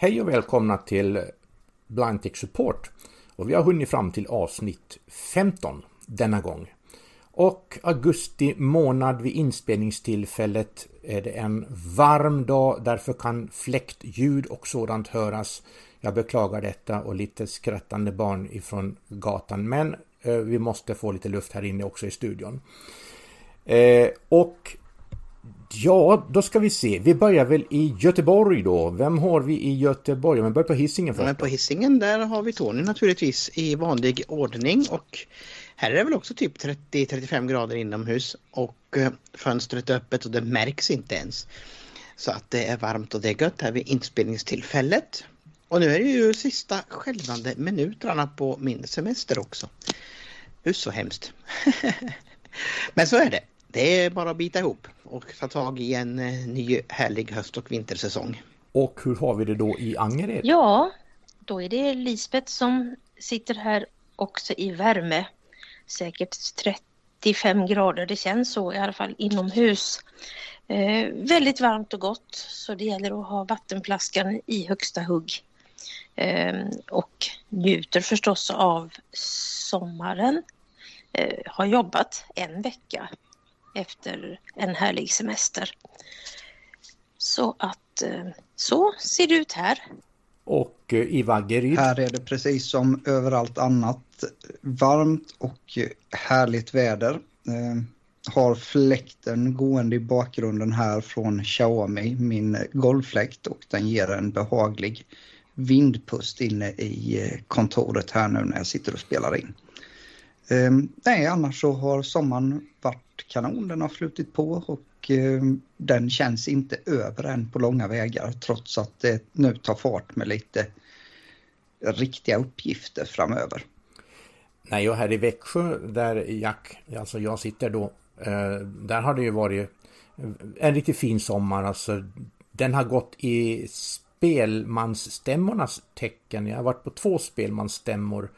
Hej och välkomna till Blind Tech Support. Och vi har hunnit fram till avsnitt 15 denna gång. Och augusti månad vid inspelningstillfället är det en varm dag, därför kan fläktljud och sådant höras. Jag beklagar detta och lite skrattande barn ifrån gatan, men eh, vi måste få lite luft här inne också i studion. Eh, och Ja, då ska vi se. Vi börjar väl i Göteborg då. Vem har vi i Göteborg? Men börjar på hissingen först. Men på hissingen där har vi Tony naturligtvis i vanlig ordning och här är det väl också typ 30-35 grader inomhus och eh, fönstret är öppet och det märks inte ens. Så att det är varmt och det är gött här vid inspelningstillfället. Och nu är det ju sista skälvande minuterna på min semester också. Hur så hemskt. Men så är det. Det är bara att bita ihop och ta tag i en eh, ny härlig höst och vintersäsong. Och hur har vi det då i Angered? Ja, då är det Lisbeth som sitter här också i värme. Säkert 35 grader, det känns så i alla fall inomhus. Eh, väldigt varmt och gott så det gäller att ha vattenflaskan i högsta hugg. Eh, och njuter förstås av sommaren. Eh, har jobbat en vecka efter en härlig semester. Så att eh, så ser det ut här. Och eh, i Vaggeryd? Här är det precis som överallt annat varmt och härligt väder. Eh, har fläkten gående i bakgrunden här från Xiaomi, min golvfläkt och den ger en behaglig vindpust inne i kontoret här nu när jag sitter och spelar in. Nej, annars så har sommaren varit kanon. Den har flutit på och eh, den känns inte över än på långa vägar trots att det nu tar fart med lite riktiga uppgifter framöver. Nej, och här i Växjö där Jack, alltså jag sitter då, eh, där har det ju varit en riktigt fin sommar. Alltså, den har gått i spelmansstämmornas tecken. Jag har varit på två spelmansstämmor.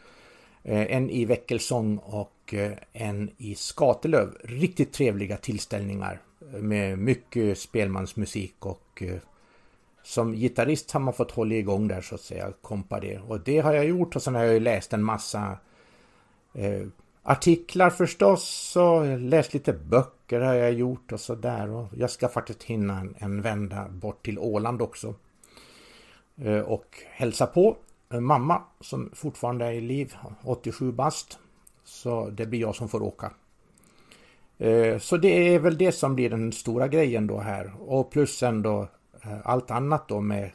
Eh, en i Väckelsång och eh, en i Skatelöv. Riktigt trevliga tillställningar eh, med mycket spelmansmusik och som gitarrist har man fått hålla igång där så att säga, kompa det. Och det har jag gjort och sen har jag ju läst en massa eh, artiklar förstås och läst lite böcker har jag gjort och sådär. Och jag ska faktiskt hinna en, en vända bort till Åland också. Eh, och hälsa på mamma som fortfarande är i liv, 87 bast. Så det blir jag som får åka. Eh, så det är väl det som blir den stora grejen då här. Och plus sen då eh, allt annat då med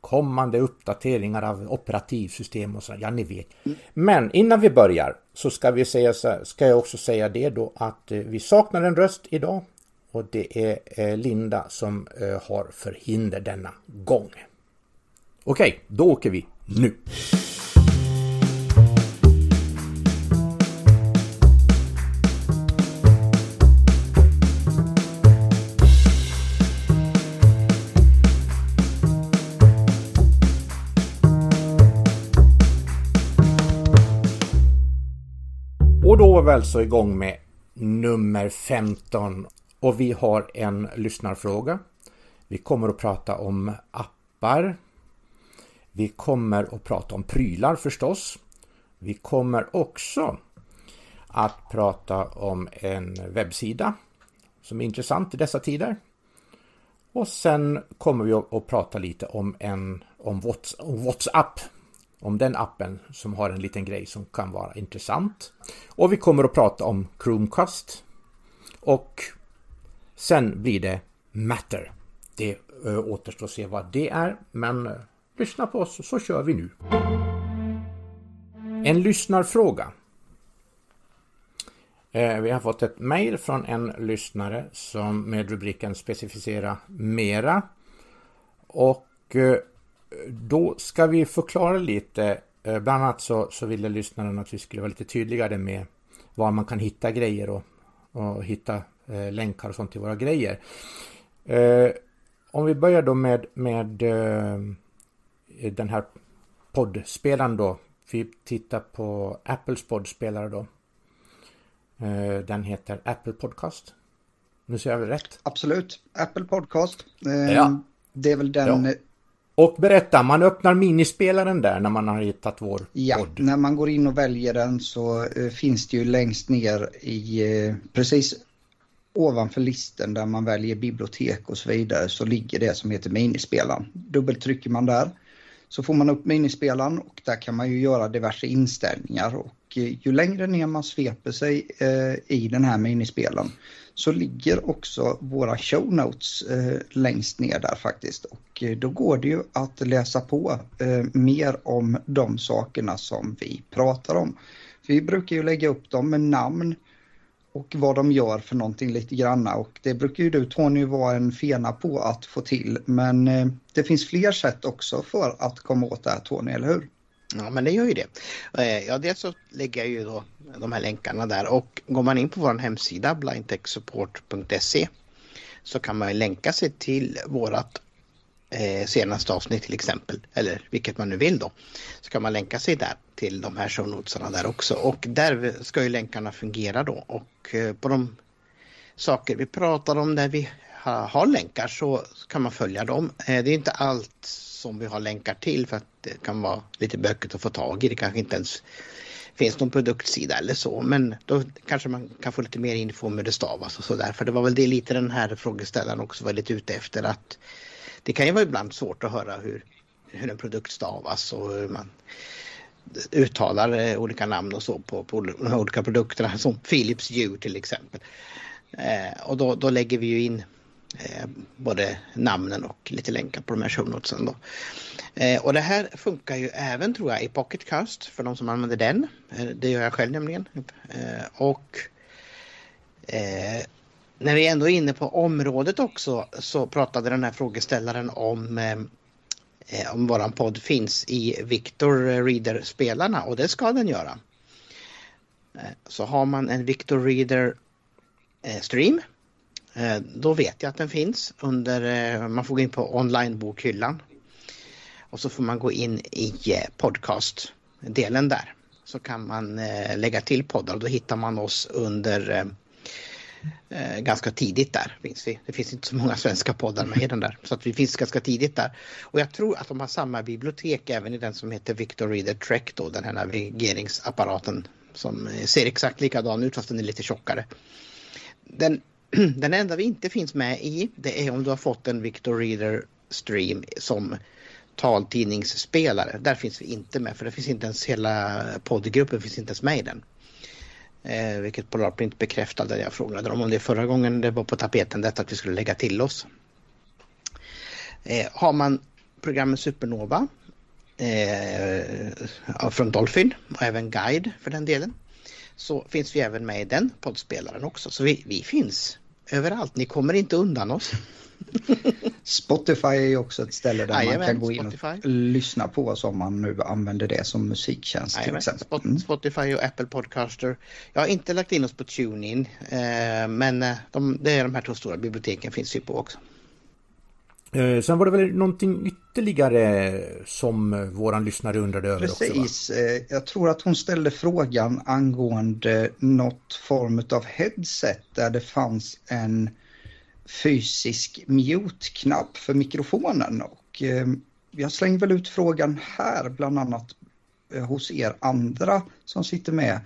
kommande uppdateringar av operativsystem och så. Ja, ni vet. Men innan vi börjar så ska vi säga så ska jag också säga det då att eh, vi saknar en röst idag. Och det är Linda som har förhinder denna gång. Okej, då åker vi nu. Och då är vi alltså igång med nummer 15 och vi har en lyssnarfråga. Vi kommer att prata om appar. Vi kommer att prata om prylar förstås. Vi kommer också att prata om en webbsida som är intressant i dessa tider. Och sen kommer vi att prata lite om en om WhatsApp om den appen som har en liten grej som kan vara intressant. Och vi kommer att prata om Chromecast. Och sen blir det Matter. Det eh, återstår att se vad det är, men eh, lyssna på oss så kör vi nu. En lyssnarfråga. Eh, vi har fått ett mejl från en lyssnare som med rubriken specificera mera. Och eh, då ska vi förklara lite. Eh, bland annat så, så ville lyssnaren att vi skulle vara lite tydligare med var man kan hitta grejer och, och hitta eh, länkar och sånt till våra grejer. Eh, om vi börjar då med, med eh, den här poddspelaren då. Vi tittar på Apples poddspelare då. Eh, den heter Apple Podcast. Nu ser jag väl rätt? Absolut, Apple Podcast. Eh, ja. Det är väl den ja Och berätta, man öppnar minispelaren där när man har hittat vår ja, podd. när man går in och väljer den så eh, finns det ju längst ner i eh, precis ovanför listen där man väljer bibliotek och så vidare så ligger det som heter minispelaren. Dubbeltrycker man där så får man upp minispelaren och där kan man ju göra diverse inställningar och eh, ju längre ner man sveper sig eh, i den här minispelaren så ligger också våra show notes eh, längst ner där faktiskt och eh, då går det ju att läsa på eh, mer om de sakerna som vi pratar om. Vi brukar ju lägga upp dem med namn och vad de gör för någonting lite granna och det brukar ju du Tony vara en fena på att få till men eh, det finns fler sätt också för att komma åt det här Tony, eller hur? Ja men det gör ju det. Eh, ja dels så lägger jag ju då de här länkarna där och går man in på vår hemsida blindtechsupport.se så kan man ju länka sig till vårat eh, senaste avsnitt till exempel, eller vilket man nu vill då, så kan man länka sig där till de här shownotesarna där också och där ska ju länkarna fungera då och eh, på de saker vi pratar om där vi ha, har länkar så kan man följa dem. Eh, det är inte allt som vi har länkar till för att det kan vara lite bökigt att få tag i. Det kanske inte ens finns någon produktsida eller så men då kanske man kan få lite mer info om hur det stavas och så där. för det var väl det lite den här frågeställaren också var lite ute efter att det kan ju vara ibland svårt att höra hur, hur en produkt stavas och hur man uttalar eh, olika namn och så på, på de här olika produkterna som Philips djur till exempel. Eh, och då, då lägger vi ju in eh, både namnen och lite länkar på de här shownotesen då. Eh, och det här funkar ju även tror jag i Pocketcast för de som använder den. Eh, det gör jag själv nämligen. Eh, och eh, när vi ändå är inne på området också så pratade den här frågeställaren om eh, eh om våran podd finns i Victor Reader-spelarna och det ska den göra. Eh, så har man en Victor Reader eh, stream då vet jag att den finns under, man får gå in på online-bokhyllan och så får man gå in i podcast-delen där så kan man lägga till poddar och då hittar man oss under eh, ganska tidigt där. Finns vi. Det finns inte så många svenska poddar med i den där så att vi finns ganska tidigt där. Och jag tror att de har samma bibliotek även i den som heter Victor Reader Trek då, den här navigeringsapparaten som eh, ser exakt likadan ut fast den är lite tjockare. Den, den enda vi inte finns med i det är om du har fått en Victor Reader Stream som taltidningsspelare. Där finns vi inte med för det finns inte ens hela poddgruppen finns inte ens med i den. Eh, vilket Polarprint bekräftade. Jag frågade dem om det förra gången det var på tapeten detta att vi skulle lägga till oss. Eh, har man programmet Supernova eh, från Dolphin och även Guide för den delen så finns vi även med i den poddspelaren också. Så vi, vi finns överallt. Ni kommer inte undan oss. Spotify är ju också ett ställe där Jajamän, man kan gå in och Spotify. lyssna på oss om man nu använder det som musiktjänst till exempel. Mm. Spotify och Apple Podcaster. Jag har inte lagt in oss på TuneIn eh, men eh, de, det är de här två stora biblioteken finns ju på också. Eh, sen var det väl någonting ytterligare som eh, våran lyssnare undrade över Precis. också? Precis. Jag tror att hon ställde frågan angående något form av headset där det fanns en fysisk mute-knapp för mikrofonen. Och, eh, jag slänger väl ut frågan här bland annat hos er andra som sitter med.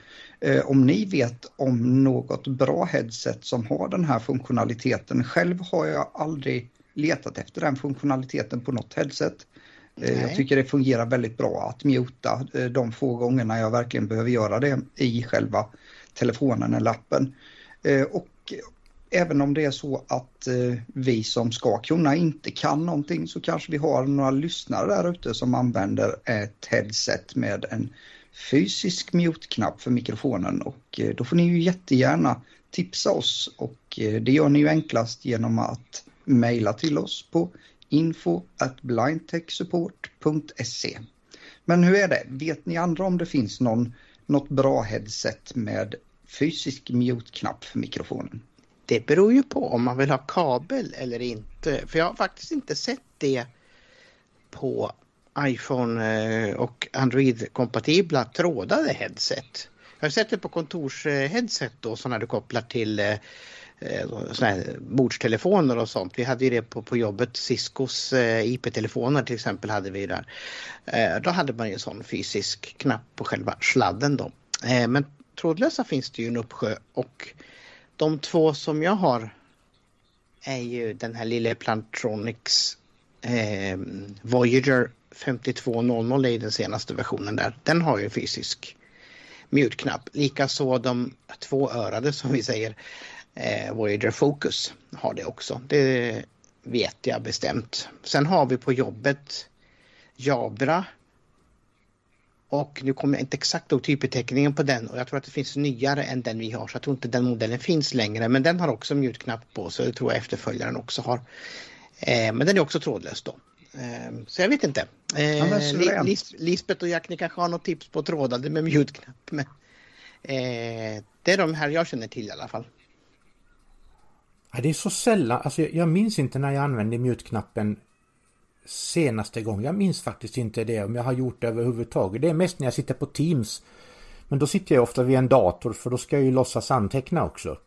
Om ni vet om något bra headset som har den här funktionaliteten. Själv har jag aldrig letat efter den funktionaliteten på något headset. Eh, Nej. Jag tycker det fungerar väldigt bra att muta eh, de få gångerna jag verkligen behöver göra det i själva telefonen eller appen. Eh, och även om det är så att vi som ska kunna inte kan någonting så kanske vi har några lyssnare där ute som använder ett headset med en fysisk mute-knapp för mikrofonen och då får ni ju jättegärna tipsa oss och det gör ni ju enklast genom att mejla till oss på info at blindtechsupport.se. Men hur är det? Vet ni andra om det finns någon, något bra headset med fysisk mute-knapp för mikrofonen? Det beror ju på om man vill ha kabel eller inte. För jag har faktiskt inte sett det på iPhone eh, och Android-kompatibla trådade headset. Jag har sett det på kontorsheadset eh, då, sådana du kopplar till eh, Eh, såna här bordstelefoner och sånt. Vi hade ju det på, på jobbet. Ciscos eh, IP-telefoner till exempel hade vi där. Eh, då hade man ju en sån fysisk knapp på själva sladden då. Eh, men trådlösa finns det ju en uppsjö och de två som jag har är ju den här lilla Plantronics eh, Voyager 5200 i den senaste versionen där. Den har ju fysisk mute-knapp. Likaså de tvåörade som vi säger eh, Voyager Focus har det också. Det vet jag bestämt. Sen har vi på jobbet Jabra och nu kommer jag inte exakt ihåg typbeteckningen på den och jag tror att det finns nyare än den vi har så jag tror inte den modellen finns längre men den har också mute-knapp på så det tror jag efterföljaren också har. Eh, men den är också trådlös då. Eh, så jag vet inte. Eh, ja, Lis Lisbeth och Jack, ni kanske har något tips på trådade med mute-knapp. Men, eh, det är de här jag känner till i alla fall. Ja, det är så sällan, alltså jag minns inte när jag använde mute-knappen senaste gången. Jag minns faktiskt inte det om jag har gjort det överhuvudtaget. Det är mest när jag sitter på Teams. Men då sitter jag ofta vid en dator för då ska jag ju låtsas anteckna också.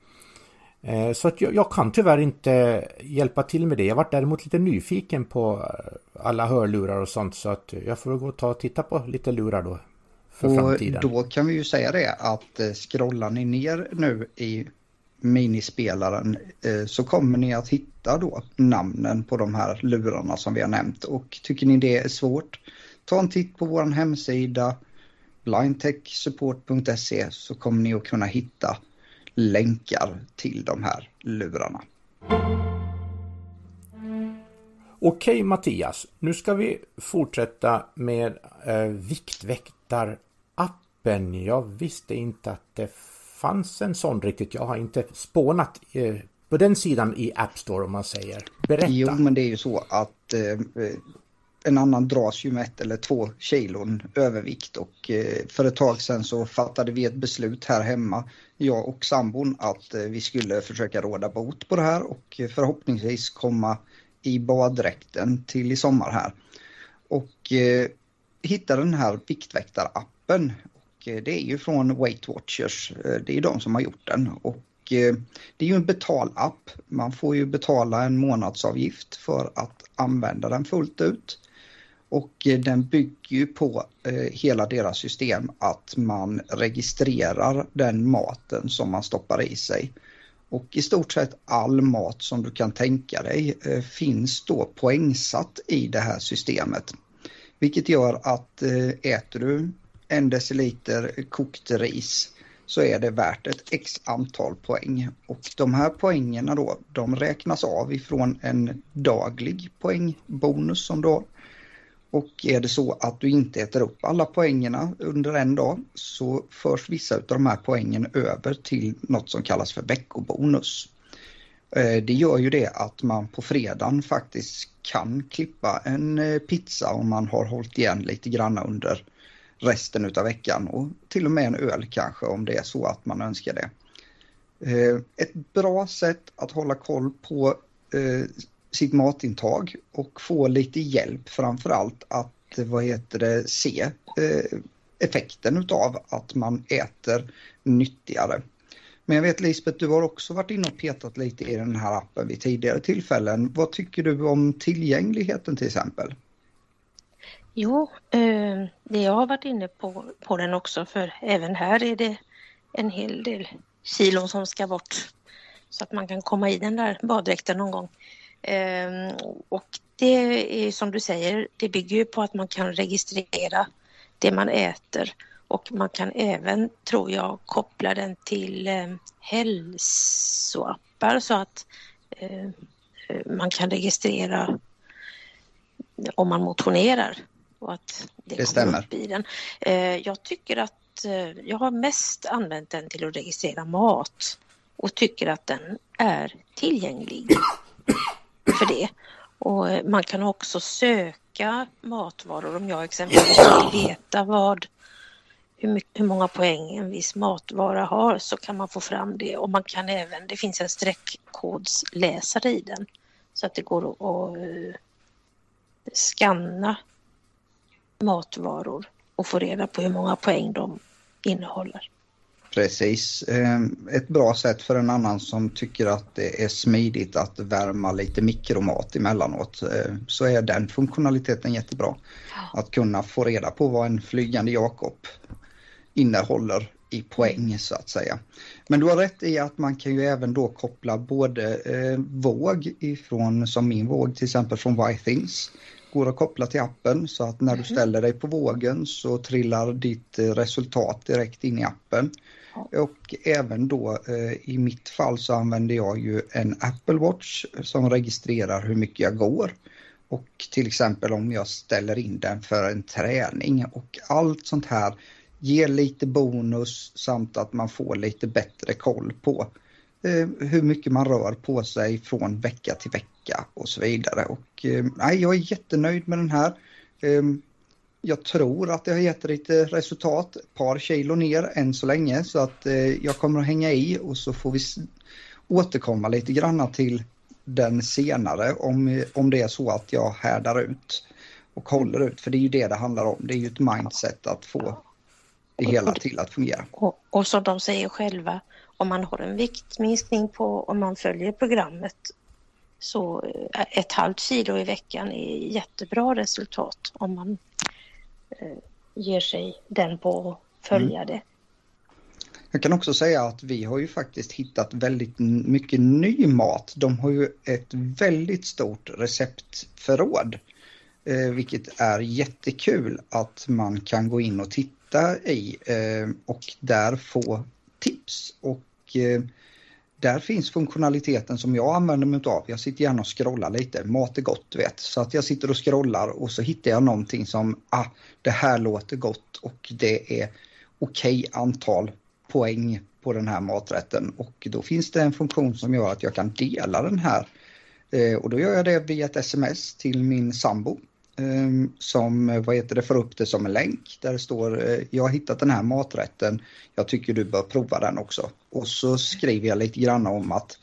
Eh, så att jag, jag, kan tyvärr inte hjälpa till med det. Jag varit däremot lite nyfiken på eh, alla hörlurar och sånt så att jag får gå och ta och titta på lite lurar då. För och framtiden. då kan vi ju säga det att eh, scrollar ni ner nu i minispelaren eh, så kommer ni att hitta då namnen på de här lurarna som vi har nämnt och tycker ni det är svårt ta en titt på vår hemsida blindtechsupport.se så kommer ni att kunna hitta länkar till de här lurarna. Okej Mattias, nu ska vi fortsätta med eh, Viktväktarappen. Jag visste inte att det fanns en sån riktigt. Jag har inte spånat eh, på den sidan i App Store om man säger. Berätta. Jo, men det är ju så att eh, en annan dras ju med ett eller två kilon övervikt och eh, för ett tag sedan så fattade vi ett beslut här hemma, jag och sambon, att eh, vi skulle försöka råda bot på det här och förhoppningsvis komma i baddräkten till i sommar här. Och eh, hitta den här Viktväktarappen. Eh, det är ju från Weight Watchers, eh, det är de som har gjort den. Och eh, det är ju en betalapp. Man får ju betala en månadsavgift för att använda den fullt ut. Och den bygger ju på hela deras system att man registrerar den maten som man stoppar i sig. Och i stort sett all mat som du kan tänka dig finns då poängsatt i det här systemet. Vilket gör att äter du en deciliter kokt ris så är det värt ett x antal poäng. Och de här poängerna då, de räknas av ifrån en daglig poängbonus som då och är det så att du inte äter upp alla poängerna under en dag så förs vissa av de här poängen över till något som kallas för veckobonus. Eh, det gör ju det att man på fredagen faktiskt kan klippa en eh, pizza om man har hållit igen lite grann under resten av veckan och till och med en öl kanske om det är så att man önskar det. Eh, ett bra sätt att hålla koll på eh, sitt matintag och få lite hjälp framförallt att eh, vad heter det, se effekten utav att man äter nyttigare. Men jag vet Lisbeth, du har också varit inne och petat lite i den här appen vid tidigare tillfällen. Vad tycker du om tillgängligheten till exempel? Jo, eh, det jag har varit inne på, på den också för även här är det en hel del kilon som ska bort så att man kan komma i den där baddräkten någon gång. Ehm, och det är som du säger, det bygger ju på att man kan registrera det man äter och man kan även, tror jag, koppla den till eh, hälsoappar så att eh, eh man kan registrera om man motionerar och att det, det stämmer. upp i den. Eh, jag tycker att eh, jag har mest använt den till att registrera mat och tycker att den är tillgänglig för det. Och eh, man kan också söka matvaror om jag exempelvis vill veta vad hur, mycket, hur många poäng en viss matvara har så kan man få fram det och man kan även, det finns en streckkodsläsare i den så att det går att scanna matvaror och få reda på hur många poäng de innehåller. Precis. Ehm, ett bra sätt för en annan som tycker att det är smidigt att värma lite mikromat emellanåt ehm, så är den funktionaliteten jättebra. Att kunna få reda på vad en flygande Jakob innehåller i poäng så att säga. Men du har rätt i att man kan ju även då koppla både eh, våg ifrån, som min våg till exempel från Whitethings, går att koppla till appen så att när du mhm. ställer dig på vågen så trillar ditt eh, resultat direkt in i appen. Och även då eh, i mitt fall så använder jag ju en Apple Watch som registrerar hur mycket jag går. Och till exempel om jag ställer in den för en träning och allt sånt här ger lite bonus samt att man får lite bättre koll på eh, hur mycket man rör på sig från vecka till vecka och så vidare. Och, eh, nej, jag är jättenöjd med den här. Ehm, jag tror att det har gett lite resultat, ett par kilo ner än så länge så att eh, jag kommer att hänga i och så får vi återkomma lite granna till den senare om, eh, om det är så att jag härdar ut och håller ut för det är ju det det handlar om. Det är ju ett mindset att få det hela till att fungera. Och, och som de säger själva, om man har en viktminskning på, om man följer programmet så eh, ett halvt kilo i veckan är jättebra resultat om man eh, ger sig den på att följa mm. det. Jag kan också säga att vi har ju faktiskt hittat väldigt mycket ny mat. De har ju ett väldigt stort receptförråd. Eh, vilket är jättekul att man kan gå in och titta i och där få tips. Och där finns funktionaliteten som jag använder mig av. Jag sitter gärna och scrollar lite, mat är gott vet. Så att jag sitter och scrollar och så hittar jag någonting som, ah, det här låter gott och det är okej okay antal poäng på den här maträtten. Och då finns det en funktion som gör att jag kan dela den här. Eh, och då gör jag det via ett sms till min sambo Ehm, som eh, vad heter det, får upp det som en länk där det står eh, jag har hittat den här maträtten, jag tycker du bör prova den också. Och så skriver jag lite grann om att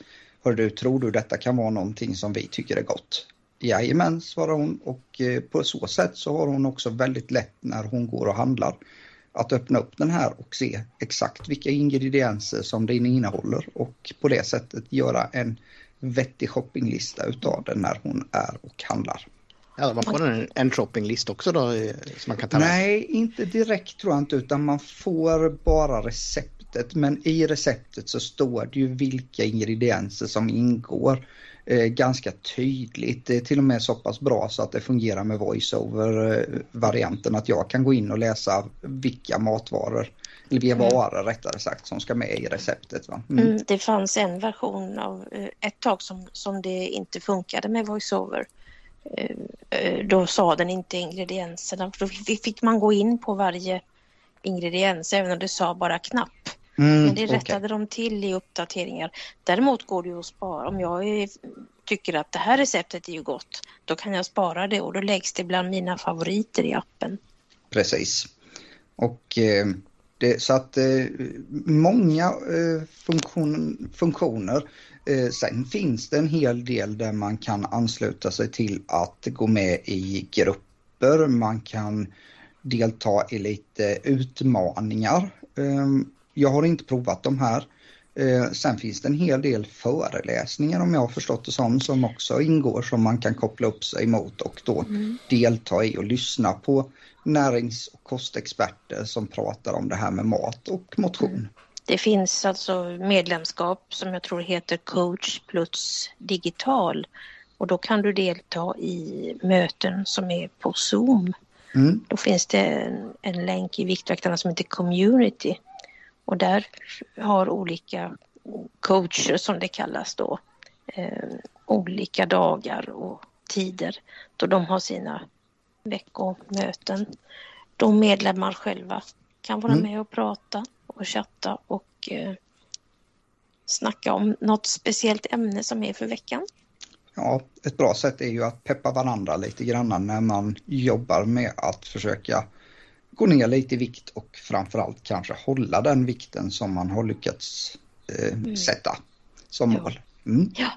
Hör du, tror du detta kan vara någonting som vi tycker är gott? Jajamän, svarar hon och eh, på så sätt så har hon också väldigt lätt när hon går och handlar att öppna upp den här och se exakt vilka ingredienser som den innehåller och på det sättet göra en vettig shoppinglista utav den när hon är och handlar. Ja, man får en, en shoppinglist också då som man kan ta med? Nej, inte direkt tror jag inte utan man får bara receptet. Men i receptet så står det ju vilka ingredienser som ingår eh, ganska tydligt. Det är till och med så pass bra så att det fungerar med voiceover-varianten att jag kan gå in och läsa vilka matvaror eller vilka mm. varor rättare sagt som ska med i receptet. Va? Mm. Mm, det fanns en version av eh, ett tag som, som det inte funkade med voiceover. Eh, eh, då sa den inte ingredienserna. Då fick man gå in på varje ingrediens även om det sa bara knapp. Mm, Men det rättade okay. de till i uppdateringar. Däremot går det ju att spara. Om jag är, tycker att det här receptet är ju gott, då kan jag spara det och då läggs det bland mina favoriter i appen. Precis. Och eh, det, så att eh, många eh, funktion, funktioner Eh, sen finns det en hel del där man kan ansluta sig till att gå med i grupper, man kan delta i lite utmaningar. Ehm, jag har inte provat de här. Eh, sen finns det en hel del föreläsningar om jag har förstått det som, som också ingår som man kan koppla upp sig mot och då mm. delta i och lyssna på närings och kostexperter som pratar om det här med mat och motion. Mm. Det finns alltså medlemskap som jag tror heter Coach plus digital och då kan du delta i möten som är på Zoom. Mm. Då finns det en, en länk i Viktväktarna som heter Community och där har olika coacher som det kallas då eh, olika dagar och tider då de har sina veckomöten. De medlemmar själva kan vara mm. med och prata och chatta och eh, snacka om något speciellt ämne som är för veckan. Ja, ett bra sätt är ju att peppa varandra lite grann när man jobbar med att försöka gå ner lite i vikt och framförallt kanske hålla den vikten som man har lyckats eh, mm. sätta som mål. Mm. Ja.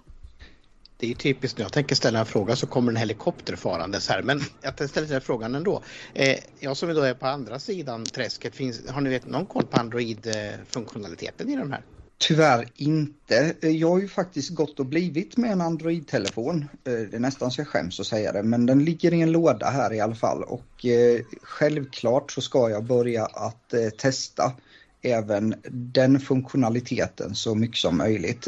det är typiskt när jag tänker ställa en fråga så kommer en helikopter farandes här. Men jag ställer den frågan ändå. Eh, jag som då är på andra sidan träsket, finns, har ni vet någon koll på Android-funktionaliteten i de här? Tyvärr inte. Eh, jag har ju faktiskt gått och blivit med en Android-telefon. Eh, det är nästan så jag skäms att säga det, men den ligger i en låda här i alla fall. Och eh, självklart så ska jag börja att testa även den funktionaliteten så mycket som möjligt.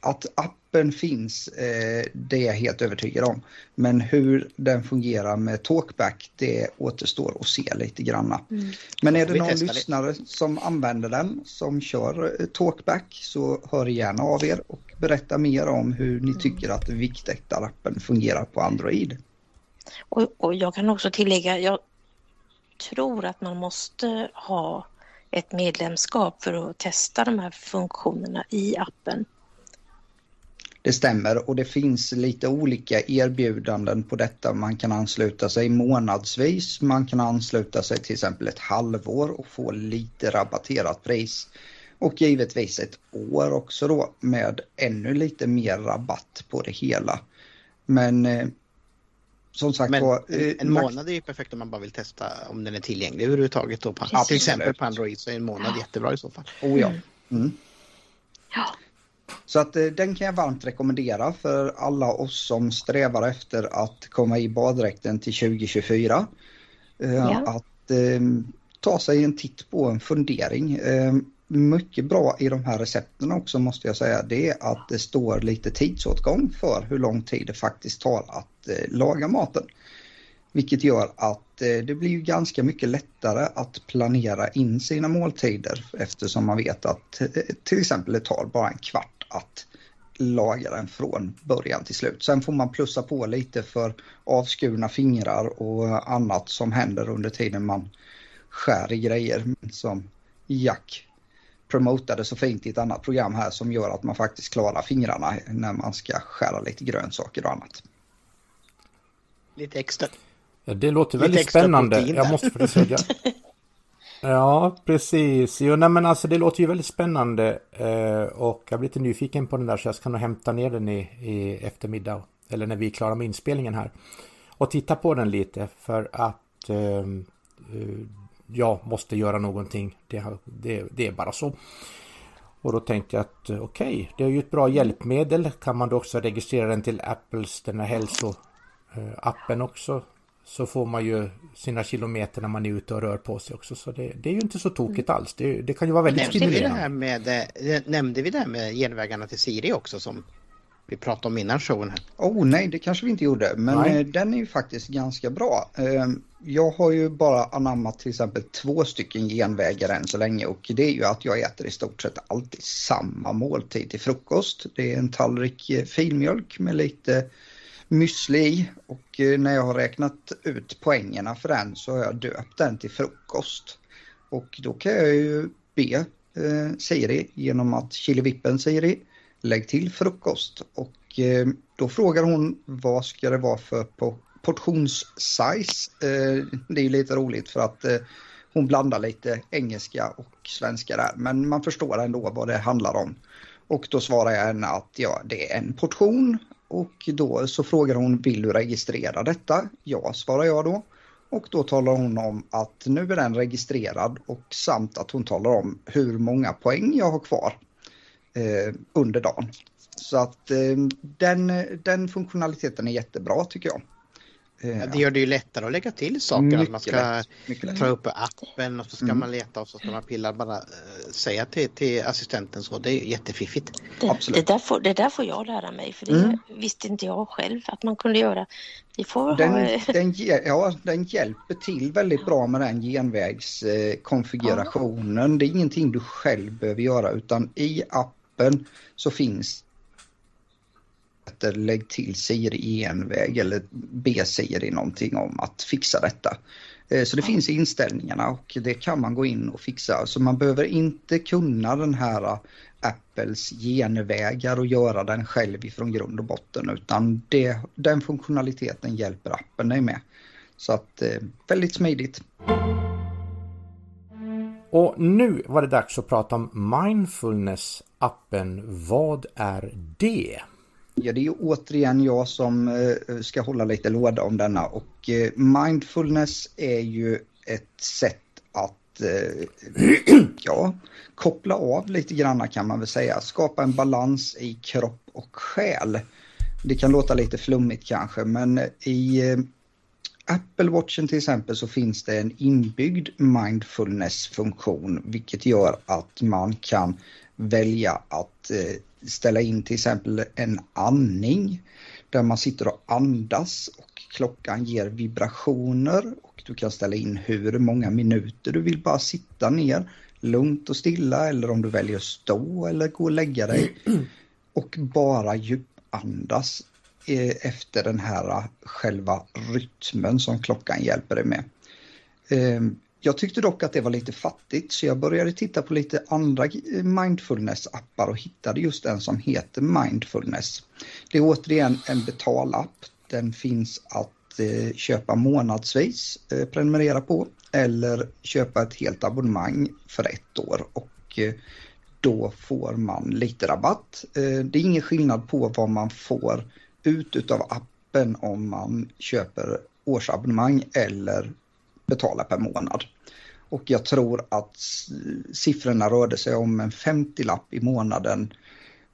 Att appen finns, eh, det är jag helt övertygad om. Men hur den fungerar med talkback, det återstår att se lite granna. Mm. Men är det någon lyssnare det. som använder den, som kör eh, talkback, så hör gärna av er och berätta mer om hur ni mm. tycker att Viktväktarappen fungerar på Android. Och, och jag kan också tillägga, jag tror att man måste ha ett medlemskap för att testa de här funktionerna i appen. Det stämmer och det finns lite olika erbjudanden på detta. Man kan ansluta sig månadsvis, man kan ansluta sig till exempel ett halvår och få lite rabatterat pris. Och givetvis ett år också då med ännu lite mer rabatt på det hela. Men eh, som sagt Men en, eh, en månad är ju perfekt om man bara vill testa om den är tillgänglig överhuvudtaget. Då på, till exempel på Android så är en månad jättebra i så fall. Oh ja. Mm. Ja. Så att eh, den kan jag varmt rekommendera för alla oss som strävar efter att komma i baddräkten till 2024. Eh, ja. Att eh, ta sig en titt på en fundering. Eh, mycket bra i de här recepten också måste jag säga det är att det står lite tidsåtgång för hur lång tid det faktiskt tar att eh, laga maten. Vilket gör att det blir ganska mycket lättare att planera in sina måltider eftersom man vet att till exempel det tar bara en kvart att laga den från början till slut. Sen får man plussa på lite för avskurna fingrar och annat som händer under tiden man skär i grejer som Jack promotade så fint i ett annat program här som gör att man faktiskt klarar fingrarna när man ska skära lite grönsaker och annat. Lite extra. Ja, det låter väldigt spännande. Jag måste säga. Ja, precis. Jo, nej, men alltså det låter ju väldigt spännande eh, och jag blir lite nyfiken på den där så jag ska nog hämta ner den i, i eftermiddag eller när vi är klara med inspelningen här och titta på den lite för att ehm, eh, jag måste göra någonting. Det, det, det, är bara så. Och då tänkte jag att eh, okej, okay, det är ju ett bra hjälpmedel. Kan man då också registrera den till Apples den här hälsoappen eh, också så får man ju sina kilometer när man är ute och rör på sig också. Så det, det är ju inte så tokigt mm. alls. Det, det, kan ju vara väldigt nämnde stimulerande. Vi det här med, eh, nämnde vi det här med genvägarna till Siri också som vi pratade om innan showen? Här? Oh nej, det kanske vi inte gjorde. Men nej. Eh, den är ju faktiskt ganska bra. Ehm, jag har ju bara anammat till exempel två stycken genvägar än så länge och det är ju att jag äter i stort sett alltid samma måltid till frukost. Det är en tallrik eh, filmjölk med lite müsli och eh, när jag har räknat ut poängerna för den så har jag döpt den till frukost. Och då kan jag ju be eh, Siri genom att killevippen Siri lägg till frukost och eh, då frågar hon vad ska det vara för portionssize. Eh, det är lite roligt för att eh, hon blandar lite engelska och svenska där men man förstår ändå vad det handlar om. Och då svarar jag henne att ja, det är en portion och då så frågar hon vill du registrera detta? Ja, svarar jag då. Och då talar hon om att nu är den registrerad och samt att hon talar om hur många poäng jag har kvar eh, under dagen. Så att eh, den, den funktionaliteten är jättebra tycker jag. Ja, det gör det ju lättare att lägga till saker. Mycket att man ska lätt, ta upp appen och så ska mm. man leta och så ska man pilla bara äh, säga till, till assistenten så. Det är jättefiffigt. Det, Absolut. Det, där får, det där får jag lära mig för det mm. visste inte jag själv att man kunde göra. Vi får den, ha... den, ja, den hjälper till väldigt bra med den genvägskonfigurationen. Ja. Det är ingenting du själv behöver göra utan i appen så finns heter lägg till Siri i en väg eller be Siri någonting om att fixa detta. Eh, så det finns i inställningarna och det kan man gå in och fixa. Så man behöver inte kunna den här eh, Apples genvägar och göra den själv ifrån grund och botten utan det, den funktionaliteten hjälper appen dig med. Så att eh, väldigt smidigt. Och nu var det dags att prata om Mindfulness-appen. Vad är det? Ja, det är återigen jag som eh, ska hålla lite låda om denna och eh, mindfulness är ju ett sätt att eh, ja, koppla av lite granna kan man väl säga. Skapa en balans i kropp och själ. Det kan låta lite flummigt kanske men i Apple Watchen till exempel så finns det en inbyggd mindfulness-funktion vilket gör att man kan välja att ställa in till exempel en andning där man sitter och andas och klockan ger vibrationer och du kan ställa in hur många minuter du vill bara sitta ner lugnt och stilla eller om du väljer att stå eller gå och lägga dig och bara djupandas eh, efter den här själva rytmen som klockan hjälper dig med. Jag tyckte dock att det var lite fattigt så jag började titta på lite andra mindfulness-appar och hittade just en som heter Mindfulness. Det är återigen en betalapp. Den finns att eh, köpa månadsvis, eh, prenumerera på eller köpa ett helt abonnemang för ett år och eh, då får man lite rabatt. Eh, det är ingen skillnad på vad man får ut av appen om man köper årsabonnemang eller betala per månad. Och jag tror att siffrorna rörde sig om en 50-lapp i månaden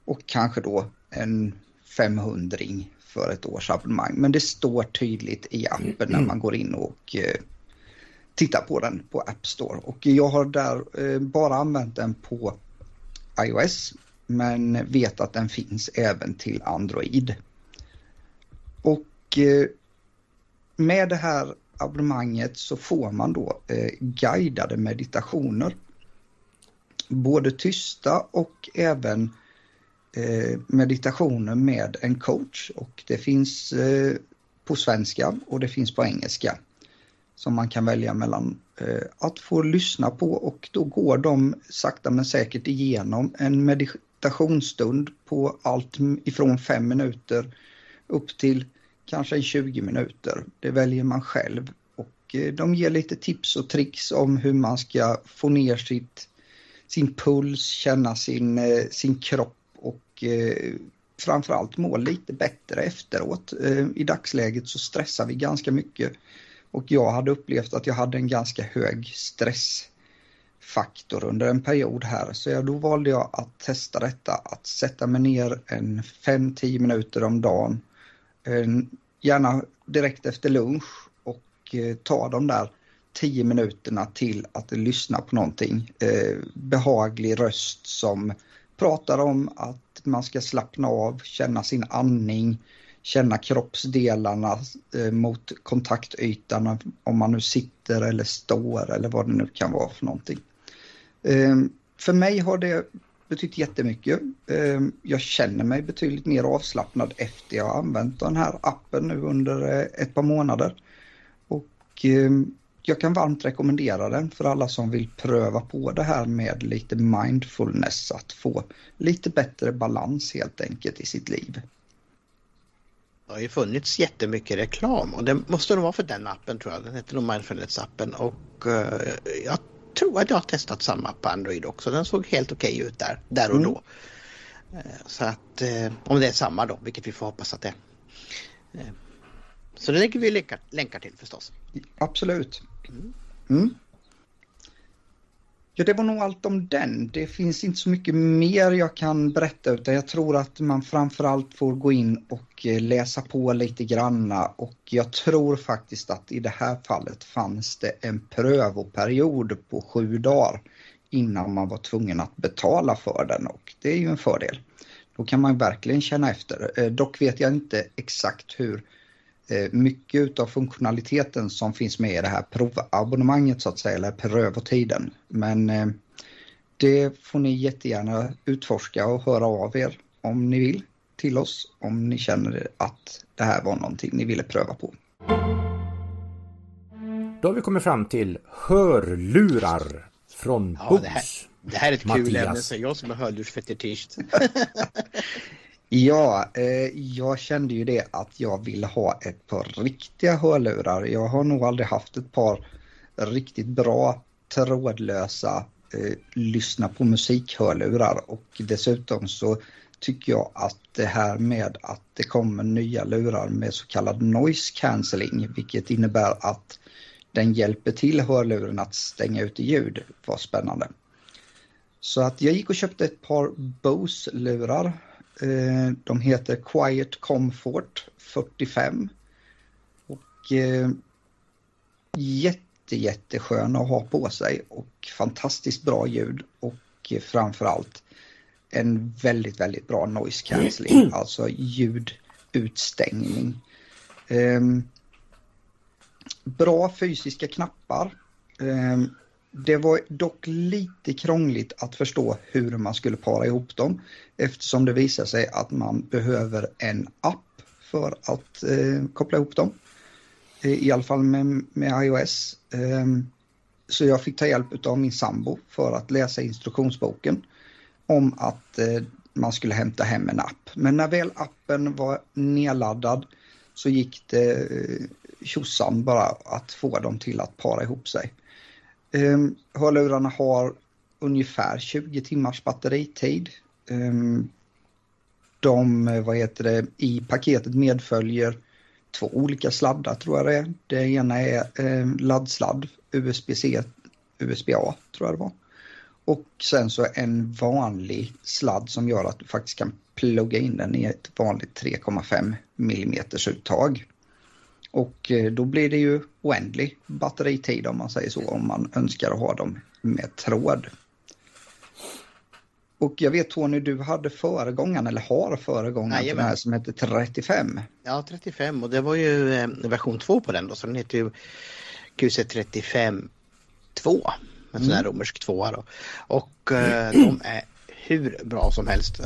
och kanske då en 500 för ett årsabonnemang. Men det står tydligt i appen när man går in och eh, tittar på den på App Store. Och jag har där eh, bara använt den på iOS men vet att den finns även till Android. Och eh, med det här abonnemanget så får man då eh, guidade meditationer. Både tysta och även eh, meditationer med en coach och det finns eh, på svenska och det finns på engelska som man kan välja mellan eh, att få lyssna på och då går de sakta men säkert igenom en meditationsstund på allt ifrån fem minuter upp till kanske 20 minuter. Det väljer man själv och eh, de ger lite tips och tricks om hur man ska få ner sitt, sin puls, känna sin, eh, sin kropp och eh, framförallt må lite bättre efteråt. I dagsläget så stressar vi ganska mycket och jag hade upplevt att jag hade en ganska hög stressfaktor under en period här så jag, då valde jag att testa detta, att sätta mig ner en 5-10 minuter om dagen Eh, gärna direkt efter lunch och eh, ta de där tio minuterna till att lyssna på någonting. Eh, behaglig röst som pratar om att man ska slappna av, känna sin andning, känna kroppsdelarna mot kontaktytan om man nu sitter eller står eller vad det nu kan vara för någonting. För mig har det betytt jättemycket. Ehm, jag känner mig betydligt mer avslappnad efter jag använt den här appen nu under eh, ett par månader. Och ehm, jag kan varmt rekommendera den för alla som vill pröva på det här med lite mindfulness, att få lite bättre balans helt enkelt i sitt liv. Det har ju funnits jättemycket reklam och det måste nog vara för den appen tror jag. Den heter nog Mindfulness-appen och eh, jag tror att jag har testat samma på Android också. Den såg helt okej okay ut där, där och mm. då. Eh, så att eh, om det är samma då, vilket vi får hoppas att det är. Eh, så det lägger vi länkar, länkar till förstås. Absolut. Mm. Ja, det var nog allt om den. Det finns inte så mycket mer jag kan berätta utan jag tror att man framförallt får gå in och eh, läsa på lite granna och jag tror faktiskt att i det här fallet fanns det en prövoperiod på sju dagar innan man var tvungen att betala för den och det är ju en fördel. Då kan man verkligen känna efter. Eh, dock vet jag inte exakt hur mycket av funktionaliteten som finns med i det här provabonnemanget så att säga, eller prövotiden. Men eh, det får ni jättegärna utforska och höra av er om ni vill till oss om ni känner att det här var någonting ni ville pröva på. Då har vi kommit fram till hörlurar från ja. Det här, det här är ett Mattias. kul ämne, säger jag som är hörlursfetischist. Ja, eh, jag kände ju det att jag vill ha ett par riktiga hörlurar. Jag har nog aldrig haft ett par riktigt bra trådlösa eh, lyssna på musik-hörlurar och dessutom så tycker jag att det här med att det kommer nya lurar med så kallad noise cancelling, vilket innebär att den hjälper till hörluren att stänga ut ljud, var spännande. Så att jag gick och köpte ett par Bose-lurar. Eh, de heter Quiet Comfort 45. Och eh, jätte, jättesköna att ha på sig och fantastiskt bra ljud och framförallt en väldigt, väldigt bra noise cancelling, alltså ljudutstängning. Um, bra fysiska knappar. Um, det var dock lite krångligt att förstå hur man skulle para ihop dem eftersom det visar sig att man behöver en app för att eh, koppla ihop dem. Eh, I alla fall med, med iOS. Um, så jag fick ta hjälp av min sambo för att läsa instruktionsboken om att eh, man skulle hämta hem en app. Men när väl appen var nedladdad så gick det eh, tjosan bara att få dem till att para ihop sig. Um, hörlurarna har ungefär 20 timmars batteritid. Um, de, eh, vad heter det, i paketet medföljer två olika sladdar tror jag det är. Det ena är eh, laddsladd, USB-C, USB-A tror jag det var. Och sen så en vanlig sladd som gör att du faktiskt kan plugga in den i ett vanligt 3,5 mm uttag. Och eh, då blir det ju oändlig batteritid om man säger så, om man önskar ha dem med tråd. Och jag vet Tony, du hade föregångaren, eller har föregångaren till den här som heter 35. Ja, 35 och det var ju eh, version 2 på den då, så den heter ju QC35 2. En sån här mm. romersk tvåa då. Och eh, de är hur bra som helst. Eh,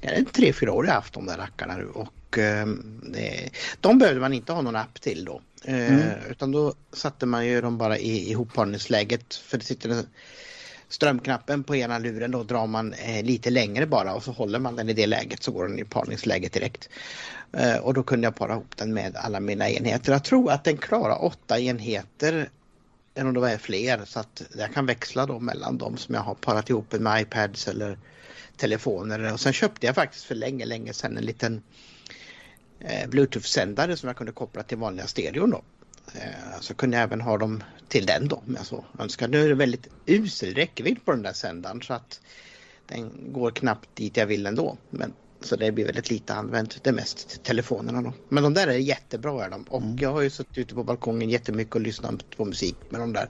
det är tre, fyra år jag haft de där rackarna nu och eh, de behövde man inte ha någon app till då. Eh, mm. Utan då satte man ju dem bara i ihopparningsläget för det sitter en strömknappen på ena luren då drar man eh, lite längre bara och så håller man den i det läget så går den i parningsläget direkt. Eh, och då kunde jag para ihop den med alla mina enheter. Jag tror att den klarar åtta enheter än om det var fler så att jag kan växla då mellan dem som jag har parat ihop med iPads eller telefoner. Och sen köpte jag faktiskt för länge, länge sedan en liten Bluetooth-sändare som jag kunde koppla till vanliga stereon då. Eh, så kunde jag även ha dem till den då om jag så önskar. Nu är det väldigt usel räckvidd på den där sändaren så att den går knappt dit jag vill ändå. Men så det blir väldigt lite använt. Det är mest telefonerna då. Men de där är jättebra är de. Och mm. jag har ju suttit ute på balkongen jättemycket och lyssnat på musik med de där.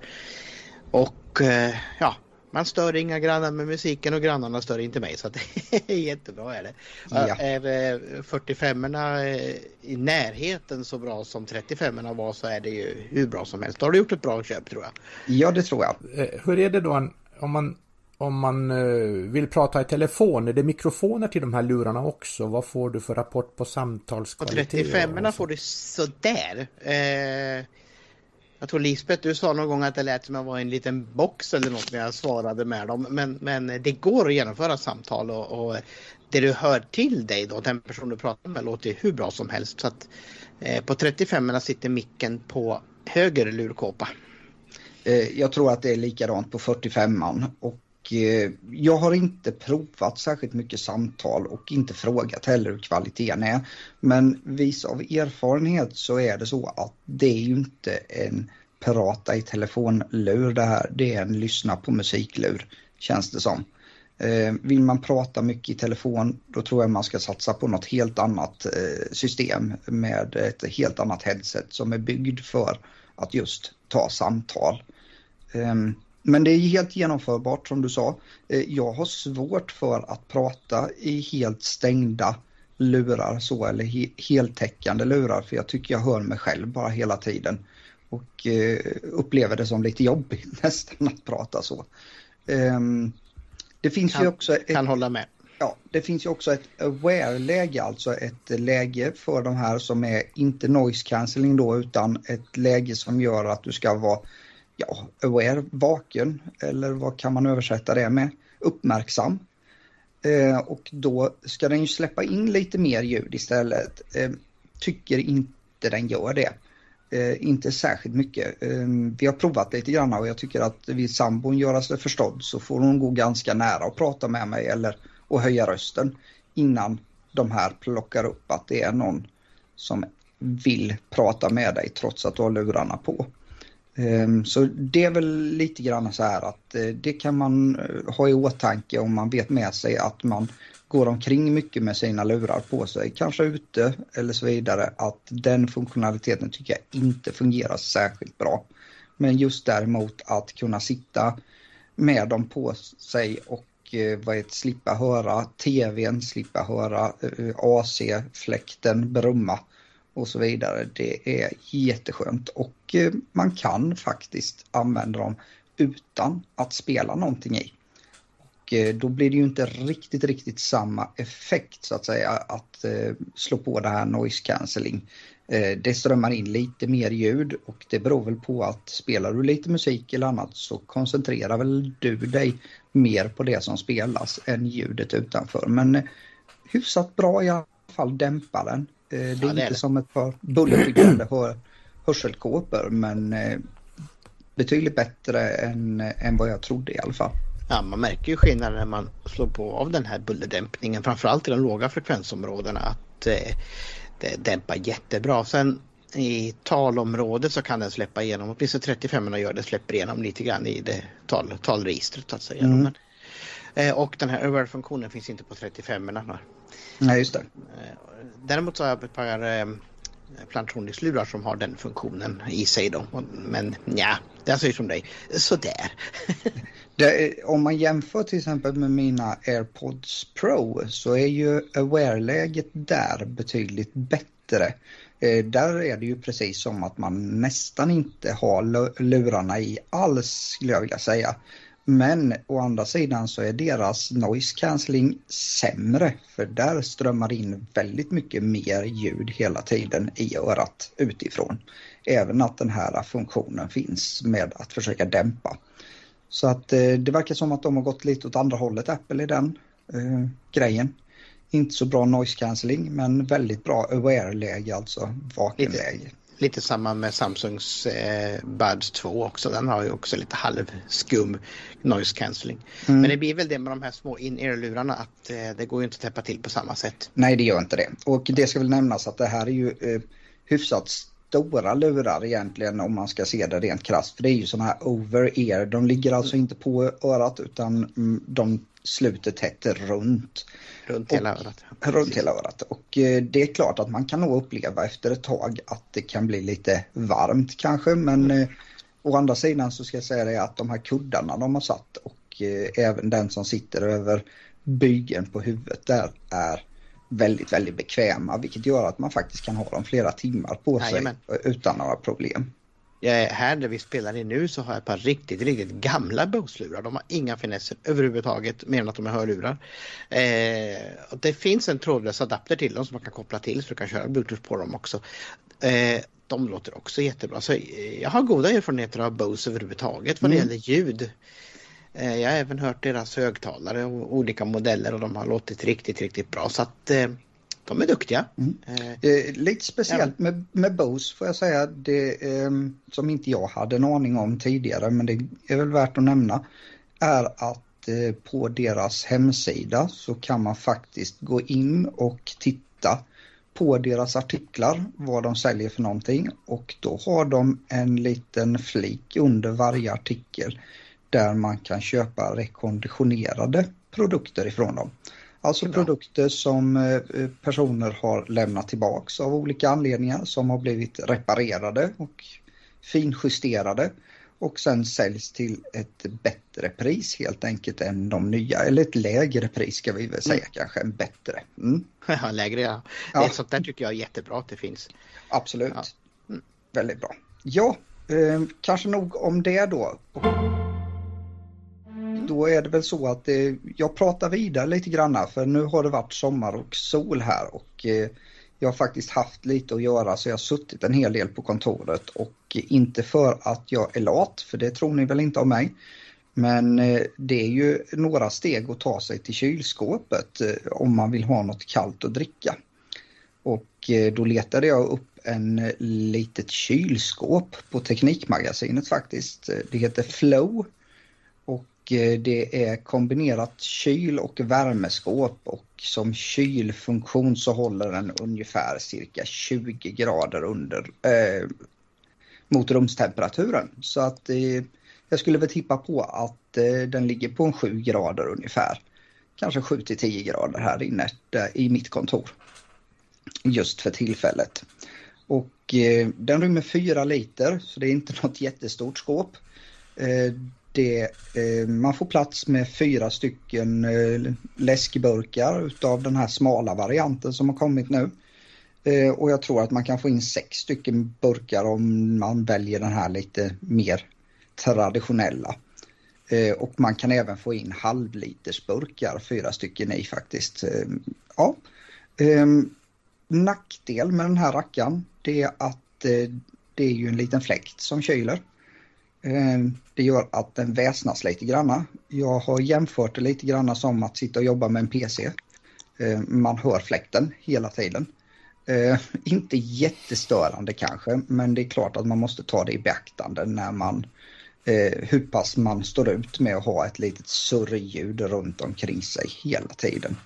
Och eh, ja, man stör inga grannar med musiken och grannarna stör inte mig så det är jättebra är det. Ja. Är 45 erna eh, i närheten så bra som 35 erna var så är det ju hur bra som helst. Då har du gjort ett bra köp tror jag. Ja det tror jag. Eh, hur är det då om man om man vill prata i telefon, är det mikrofoner till de här lurarna också? Vad får du för rapport på samtalskvalitet? På 35 erna får du sådär. Eh, jag tror Lisbeth, du sa någon gång att det lät som att jag var i en liten box eller något när jag svarade med dem. Men, men det går att genomföra samtal och, och det du hör till dig då, den person du pratar med låter hur bra som helst. Så att, eh, på 35 sitter micken på höger lurkåpa. Eh, jag tror att det är likadant på 45an och Eh, jag har inte provat särskilt mycket samtal och inte frågat heller hur kvaliteten är. Men vis av erfarenhet så är det så att det är ju inte en prata i telefonlur det här. Det är en lyssna på musiklur känns det som. Eh, vill man prata mycket i telefon då tror jag man ska satsa på något helt annat eh, system med ett helt annat headset som är byggd för att just ta samtal. Ehm, men det är helt genomförbart som du sa. Eh, jag har svårt för att prata i helt stängda lurar så eller he heltäckande lurar för jag tycker jag hör mig själv bara hela tiden och eh, upplever det som lite jobbigt nästan att prata så. Um, det finns kan, ju också... Ett, kan hålla med. Ja, det finns ju också ett aware-läge, alltså ett läge för de här som är inte noise cancelling då utan ett läge som gör att du ska vara ja, aware, vaken eller vad kan man översätta det med? Uppmärksam. Eh, och då ska den ju släppa in lite mer ljud istället. Eh, tycker inte den gör det. Eh, inte särskilt mycket. Eh, vi har provat lite grann och jag tycker att vill sambon göra sig förstådd så får hon gå ganska nära och prata med mig eller och höja rösten innan de här plockar upp att det är någon som vill prata med dig trots att du har lurarna på. Ehm, så det är väl lite grann så här att eh, det kan man eh, ha i åtanke om man vet med sig att man går omkring mycket med sina lurar på sig, kanske ute eller så vidare, att den funktionaliteten tycker jag inte fungerar särskilt bra. Men just däremot att kunna sitta med dem på sig och eh, vad heter, slippa höra tvn, slippa höra AC-fläkten brumma och så vidare. Det är jätteskönt och eh, man kan faktiskt använda dem utan att spela någonting i. Och eh, då blir det ju inte riktigt, riktigt samma effekt så att säga att eh, slå på det här noise cancelling. Det strömmar in lite mer ljud och det beror väl på att spelar du lite musik eller annat så koncentrerar väl du dig mer på det som spelas än ljudet utanför. Men hyfsat bra i alla fall dämpa den det är ja, inte det. som ett par bullerbyggande hörselkåpor men eh, betydligt bättre än, än vad jag trodde i alla fall. Ja, man märker ju skillnaden när man slår på av den här bullerdämpningen, framförallt i de låga frekvensområdena, att eh, det dämpar jättebra. Sen i talområdet så kan den släppa igenom, åtminstone 35 gör det, släpper igenom lite grann i det tal, talregistret. Alltså, mm. Men, eh, och den här överfunktionen finns inte på 35 erna Nej, just det. Eh, däremot så har jag ett par eh, Plantronics-lurar som har den funktionen i sig då. Men ja, det är alltså som dig. Sådär. det, om man jämför till exempel med mina AirPods Pro så är ju aware-läget där betydligt bättre. Eh, där är det ju precis som att man nästan inte har lurarna i alls skulle jag vilja säga. Men å andra sidan så är deras noise cancelling sämre för där strömmar in väldigt mycket mer ljud hela tiden i örat utifrån. Även att den här funktionen finns med att försöka dämpa. Så att eh, det verkar som att de har gått lite åt andra hållet, Apple, i den eh, grejen. Inte så bra noise cancelling men väldigt bra aware-läge, alltså vakenläge. Lite samma med Samsungs eh, Buds 2 också. Den har ju också lite halvskum noise cancelling. Mm. Men det blir väl det med de här små in-ear-lurarna att eh, det går ju inte att täppa till på samma sätt. Nej, det gör inte det. Och det ska väl nämnas att det här är ju eh, hyfsat stora lurar egentligen om man ska se det rent krasst. För det är ju sådana här over-ear. De ligger alltså inte på örat utan mm, de sluter tätt runt. Runt hela örat. Runt hela örat. Och eh, det är klart att man kan nog uppleva efter ett tag att det kan bli lite varmt kanske. Men mm. å andra sidan så ska jag säga det att de här kuddarna de har satt och eh, även den som sitter över bygeln på huvudet där är väldigt, väldigt bekväma vilket gör att man faktiskt kan ha dem flera timmar på sig Jajamän. utan några problem. Här där vi spelar in nu så har jag ett par riktigt, riktigt gamla Bose-lurar. De har inga finesser överhuvudtaget mer än att de är hörlurar. Eh, och det finns en trådlös adapter till dem som man kan koppla till så du kan köra Bluetooth på dem också. Eh, de låter också jättebra. Så eh, jag har goda erfarenheter av Bose överhuvudtaget vad det mm. gäller ljud. Eh, jag har även hört deras högtalare och olika modeller och de har låtit riktigt, riktigt bra. Så att eh, de är duktiga. Mm. Eh, lite speciellt ja. med, med Bose får jag säga, det eh, som inte jag hade en aning om tidigare men det är väl värt att nämna, är att eh, på deras hemsida så kan man faktiskt gå in och titta på deras artiklar, vad de säljer för någonting och då har de en liten flik under varje artikel där man kan köpa rekonditionerade produkter ifrån dem. Alltså produkter som eh, personer har lämnat tillbaks av olika anledningar som har blivit reparerade och finjusterade och sen säljs till ett bättre pris helt enkelt än de nya, eller ett lägre pris ska vi väl säga mm. kanske, en bättre. Mm. Ja, lägre ja. Det ja. sånt där tycker jag är jättebra att det finns. Absolut. Ja. Mm. Väldigt bra. Ja, eh, kanske nog om det då Mm. då är det väl så att eh, jag pratar vidare lite granna för nu har det varit sommar och sol här och eh, jag har faktiskt haft lite att göra så jag har suttit en hel del på kontoret och inte för att jag är lat, för det tror ni väl inte om mig. Men eh, det är ju några steg att ta sig till kylskåpet eh, om man vill ha något kallt att dricka. Och eh, då letade jag upp en eh, litet kylskåp på Teknikmagasinet faktiskt. Det heter Flow Eh, det är kombinerat kyl och värmeskåp och som kylfunktion så håller den ungefär cirka 20 grader under eh, mot rumstemperaturen. Så att eh, jag skulle väl tippa på att eh, den ligger på en 7 grader ungefär. Kanske 7 till 10 grader här inne där, i mitt kontor. Just för tillfället. Och eh, den rymmer 4 liter så det är inte något jättestort skåp. Eh, det, eh, man får plats med fyra stycken eh, läskburkar utav den här smala varianten som har kommit nu. Eh, och jag tror att man kan få in sex stycken burkar om man väljer den här lite mer traditionella. Eh, och man kan även få in halvlitersburkar, fyra stycken i faktiskt. Eh, ja. Eh, nackdel med den här rackaren det är att eh, det är ju en liten fläkt som kyler. Eh, det gör att den väsnas lite granna. Jag har jämfört det lite granna som att sitta och jobba med en PC. Eh, man hör fläkten hela tiden. Eh, inte jättestörande kanske, men det är klart att man måste ta det i beaktande när man eh, hur pass man står ut med att ha ett litet surrljud runt omkring sig hela tiden.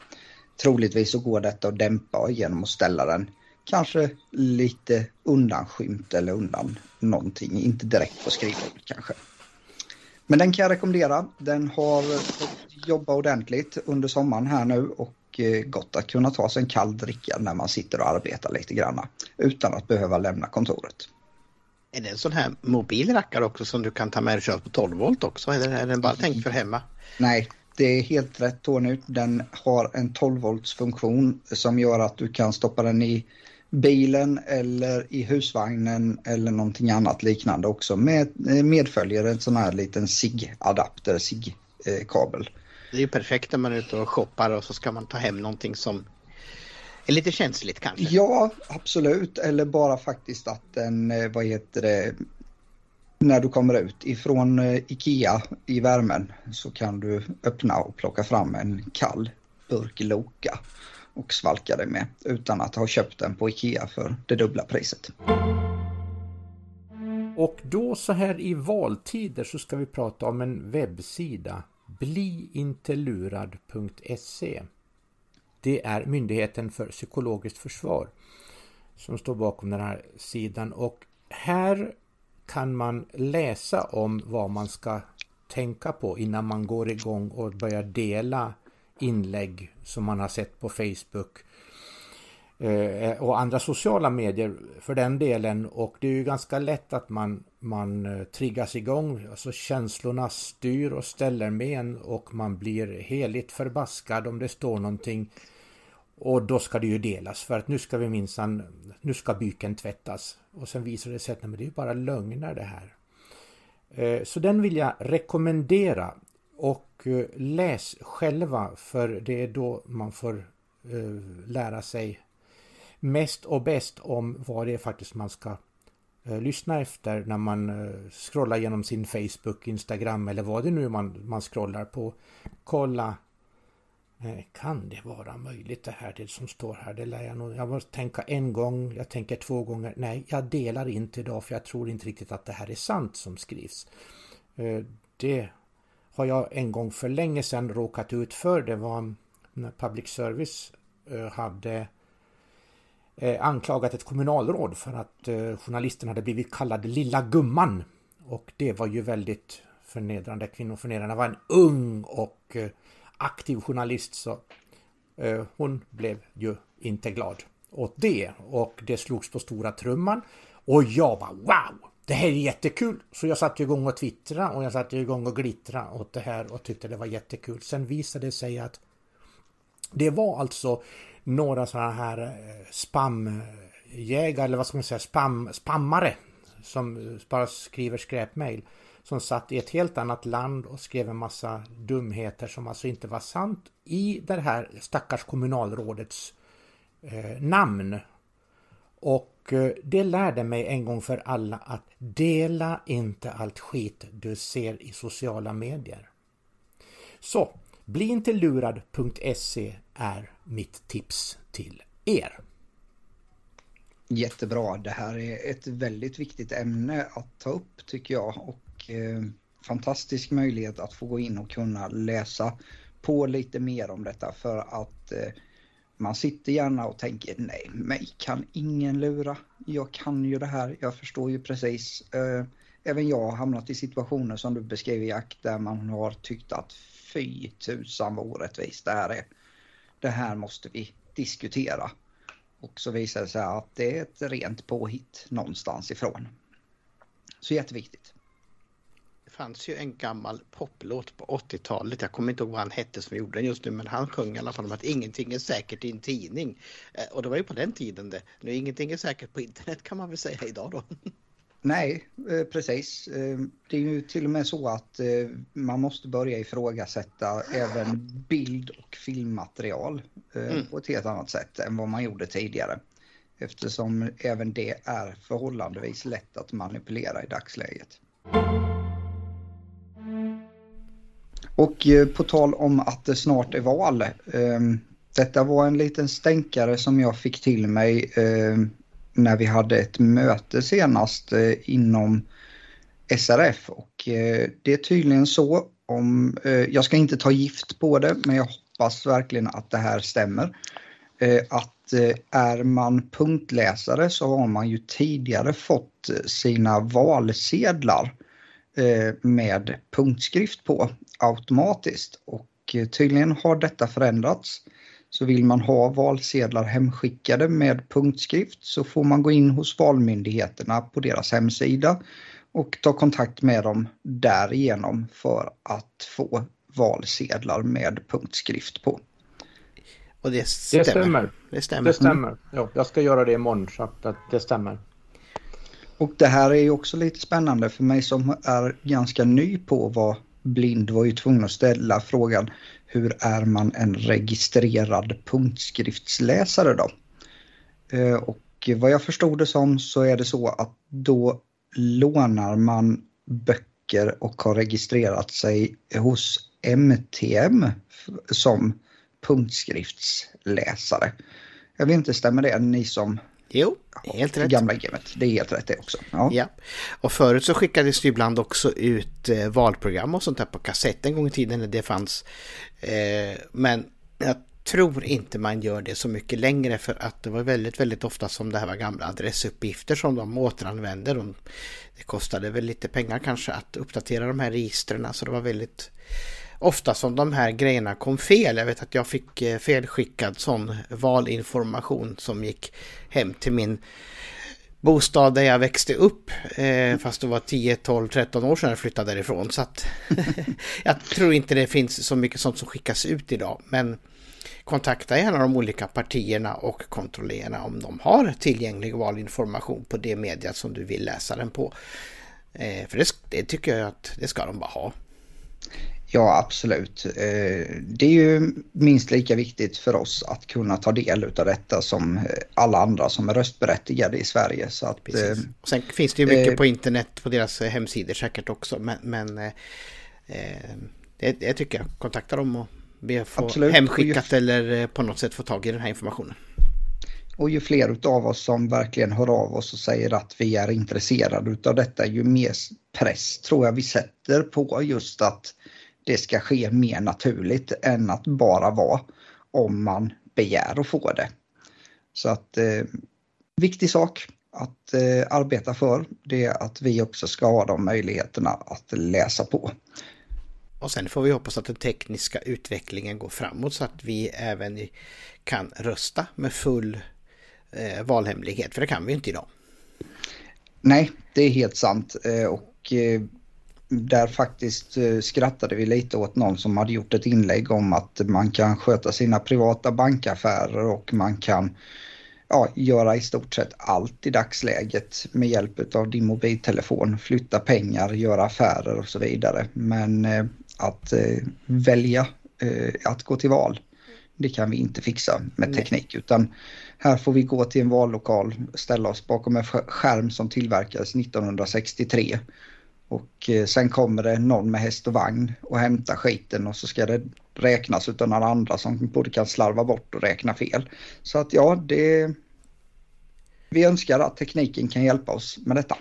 Troligtvis så går detta att dämpa genom att ställa den kanske lite undanskymt eller undan någonting, inte direkt på skrivbordet kanske. Men den kan jag rekommendera. Den har fått jobba ordentligt under sommaren här nu och Eh, gott att kunna ta sig en kall dricka när man sitter och arbetar lite granna utan att behöva lämna kontoret. Är det en sån här mobil rackare också som du kan ta med och köra på 12 volt också eller är den bara tänkt för hemma? Nej, det är helt rätt Tony. Den har en 12 volts funktion som gör att du kan stoppa den i bilen eller i husvagnen eller någonting annat liknande också. Med, medföljer en sån här liten SIG-adapter, SIG-kabel. Det är ju perfekt när man är ute och shoppar och så ska man ta hem någonting som är lite känsligt kanske. Ja, absolut. Eller bara faktiskt att den, eh, vad heter det, när du kommer ut ifrån eh, Ikea i värmen så kan du öppna och plocka fram en kall burk Loka och svalkade med utan att ha köpt den på Ikea för det dubbla priset. Och då så här i valtider så ska vi prata om en webbsida bliintelurad.se. Det är Myndigheten för psykologiskt försvar som står bakom den här sidan och här kan man läsa om vad man ska tänka på innan man går igång och börjar dela inlägg som man har sett på Facebook eh, och andra sociala medier för den delen. Och det är ju ganska lätt att man, man eh, triggas igång, alltså känslorna styr och ställer med en och man blir heligt förbaskad om det står någonting. Och då ska det ju delas för att nu ska vi minsann, nu ska byken tvättas. Och sen visar det sig att nej, men det är bara lögner det här. Eh, så den vill jag rekommendera och eh, läs själva för det är då man får eh, lära sig mest och bäst om vad det är faktiskt man ska eh, lyssna efter när man scrollar genom sin Facebook, Instagram eller vad det nu man, man scrollar på. Kolla kan det vara möjligt det här det som står här? Det lär jag nog. Jag måste tänka en gång, jag tänker två gånger. Nej, jag delar inte idag för jag tror inte riktigt att det här är sant som skrivs. Det vad jag en gång för länge sedan råkat ut för. Det var när public service eh, hade eh, anklagat ett kommunalråd för att eh, journalisten hade blivit kallad Lilla Gumman. Och det var ju väldigt förnedrande, kvinnoförnedrande. Det var en ung och aktiv journalist så hon blev ju inte glad åt det. Och det slogs på stora trumman. Och jag bara wow! Det här är jättekul! Så jag satte igång och twittra och jag satte igång och glittra åt det här och tyckte det var jättekul. Sen visade det sig att det var alltså några sådana här eh, spamjägare eller vad ska man säga, spam, spammare som bara skriver skräpmail som satt i ett helt annat land och skrev en massa dumheter som alltså inte var sant i det här stackars kommunalrådets eh, namn. Och eh, det lärde mig en gång för alla att dela inte allt skit du ser i sociala medier. Så, bli inte lurad.se är mitt tips till er. Jättebra. Det här är ett väldigt viktigt ämne att ta upp tycker jag. Och eh, fantastisk möjlighet att få gå in och kunna läsa på lite mer om detta för att eh, man sitter gärna och tänker nej, mig kan ingen lura. Jag kan ju det här, jag förstår ju precis. Eh, även jag har hamnat i situationer som du beskrev Jack där man har tyckt att fy tusan vad orättvist det här är. Det här måste vi diskutera. Och så visar det sig att det är ett rent påhitt någonstans ifrån. Så jätteviktigt. Fanns ju en gammal poplåt på 80-talet, jag kommer inte ihåg vad han hette som gjorde den just nu, men han sjöng i alla fall om att ingenting är säkert i en tidning. Eh, och det var ju på den tiden det. Nu ingenting är säkert på internet kan man väl säga idag då. Nej, eh, precis. Eh, det är ju till och med så att man måste börja ifrågasätta även bild och filmmaterial mm. på ett helt annat sätt än vad man gjorde tidigare. Eftersom även det är förhållandevis lätt att manipulera i dagsläget. Och eh, på tal om att det snart är val. Ehm, detta var en liten stänkare som jag fick till mig ehm, när vi hade ett möte senast eh, inom SRF. Och eh, det är tydligen så om, eh, jag ska inte ta gift på det, men jag hoppas verkligen att det här stämmer. Eh, att är man punktläsare så har man ju tidigare fått sina valsedlar med punktskrift på automatiskt och eh, tydligen har detta förändrats. Så vill man ha valsedlar hemskickade med punktskrift så får man gå in hos Valmyndigheterna på deras hemsida och ta kontakt med dem därigenom för att få valsedlar med punktskrift på. Och det stämmer? Det stämmer. Det stämmer. Det stämmer. Mm. Ja, jag ska göra det imorgon så att det stämmer. Och det här är ju också lite spännande för mig som är ganska ny på vad blind var ju tvungen att ställa frågan hur är man en registrerad punktskriftsläsare då? Eh, och vad jag förstod det som så är det så att då lånar man böcker och har registrerat sig hos MTM som punktskriftsläsare. Jag vet inte, stämmer det ni som Jo, helt rätt. Gamla gamet. Det är helt rätt det också. Ja. ja. Och förut så skickades det ibland också ut eh, valprogram och sånt där på kassett en gång i tiden när det fanns. Eh, men jag tror inte man gör det så mycket längre för att det var väldigt, väldigt ofta som det här var gamla adressuppgifter som de återanvänder. Och det kostade väl lite pengar kanske att uppdatera de här registren så det var väldigt ofta som de här grejerna kom fel. Jag vet att jag fick eh, felskickad sån valinformation som gick hem till min bostad där jag växte upp. Eh, fast det var 10, 12, 13 år sedan jag flyttade därifrån. Så att jag tror inte det finns så mycket sånt som skickas ut idag. Men kontakta gärna de olika partierna och kontrollera om de har tillgänglig valinformation på det mediet som du vill läsa den på. Eh, för det, det tycker jag att det ska de bara ha. Ja, absolut. Eh, det är ju minst lika viktigt för oss att kunna ta del av detta som alla andra som är röstberättigade i Sverige. Så att, Precis. Eh, Och sen finns det ju mycket eh, på internet på deras hemsidor säkert också. Men, men eh, det, det tycker jag. Kontakta dem och be att få absolut. hemskickat eller på något sätt få tag i den här informationen. Och ju fler av oss som verkligen hör av oss och säger att vi är intresserade av detta, ju mer press tror jag vi sätter på just att det ska ske mer naturligt än att bara vara om man begär att få det. Så att eh, viktig sak att eh, arbeta för det är att vi också ska ha de möjligheterna att läsa på. Och sen får vi hoppas att den tekniska utvecklingen går framåt så att vi även kan rösta med full eh, valhemlighet, för det kan vi inte idag. Nej, det är helt sant. Eh, och eh, där faktiskt eh, skrattade vi lite åt någon som hade gjort ett inlägg om att man kan sköta sina privata bankaffärer och man kan ja, göra i stort sett allt i dagsläget med hjälp av din mobiltelefon, flytta pengar, göra affärer och så vidare. Men eh, att eh, välja eh, att gå till val, det kan vi inte fixa med teknik. Utan här får vi gå till en vallokal, ställa oss bakom en skärm som tillverkades 1963 och eh, sen kommer det någon med häst och vagn och hämtar skiten och så ska det räknas utan några andra som både kan slarva bort och räkna fel. Så att ja, det... Vi önskar att tekniken kan hjälpa oss med detta.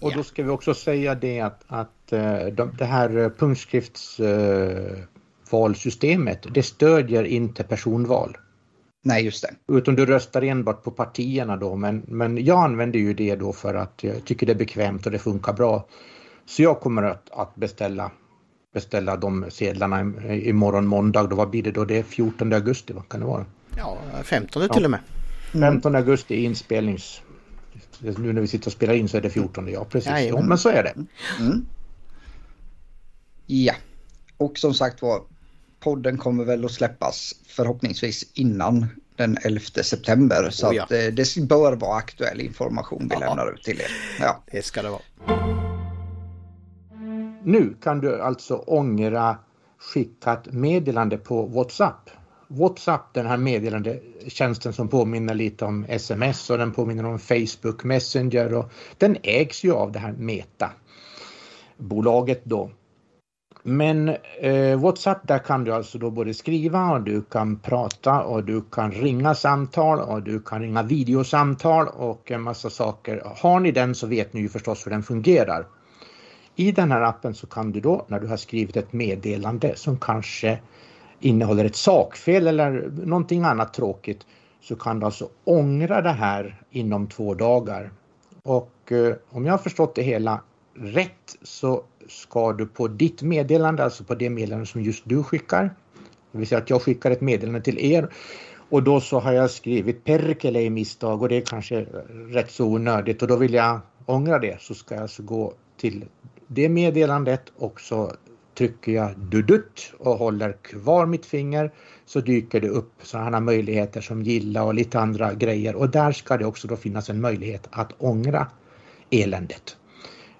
Och då ska vi också säga det att, att eh, de, det här punktskriftsvalsystemet, det stödjer inte personval. Nej, just det. Utan du röstar enbart på partierna då, men, men jag använder ju det då för att jag tycker det är bekvämt och det funkar bra. Så jag kommer att, att beställa, beställa de sedlarna imorgon måndag. Då, vad blir det då? Det är 14 augusti, vad kan det vara? Ja, 15 ja. till och med. 15 augusti inspelnings... Nu när vi sitter och spelar in så är det 14, ja precis. Ja, jo, men så är det. Mm. Ja, och som sagt var, podden kommer väl att släppas förhoppningsvis innan den 11 september. Så oh, ja. att eh, det bör vara aktuell information vi ja. lämnar ut till er. Ja, det ska det vara. Nu kan du alltså ångra skickat meddelande på WhatsApp. WhatsApp, den här meddelandetjänsten som påminner lite om sms och den påminner om Facebook Messenger och den ägs ju av det här Meta bolaget då. Men eh, WhatsApp där kan du alltså då både skriva och du kan prata och du kan ringa samtal och du kan ringa videosamtal och en massa saker. Har ni den så vet ni ju förstås hur den fungerar. I den här appen så kan du då när du har skrivit ett meddelande som kanske innehåller ett sakfel eller någonting annat tråkigt så kan du alltså ångra det här inom två dagar. Och eh, om jag har förstått det hela rätt så ska du på ditt meddelande, alltså på det meddelande som just du skickar, det vill säga att jag skickar ett meddelande till er och då så har jag skrivit Perkele i misstag och det är kanske rätt så onödigt och då vill jag ångra det så ska jag alltså gå till det meddelandet och så trycker jag dudutt och håller kvar mitt finger så dyker det upp sådana möjligheter som gilla och lite andra grejer och där ska det också då finnas en möjlighet att ångra eländet.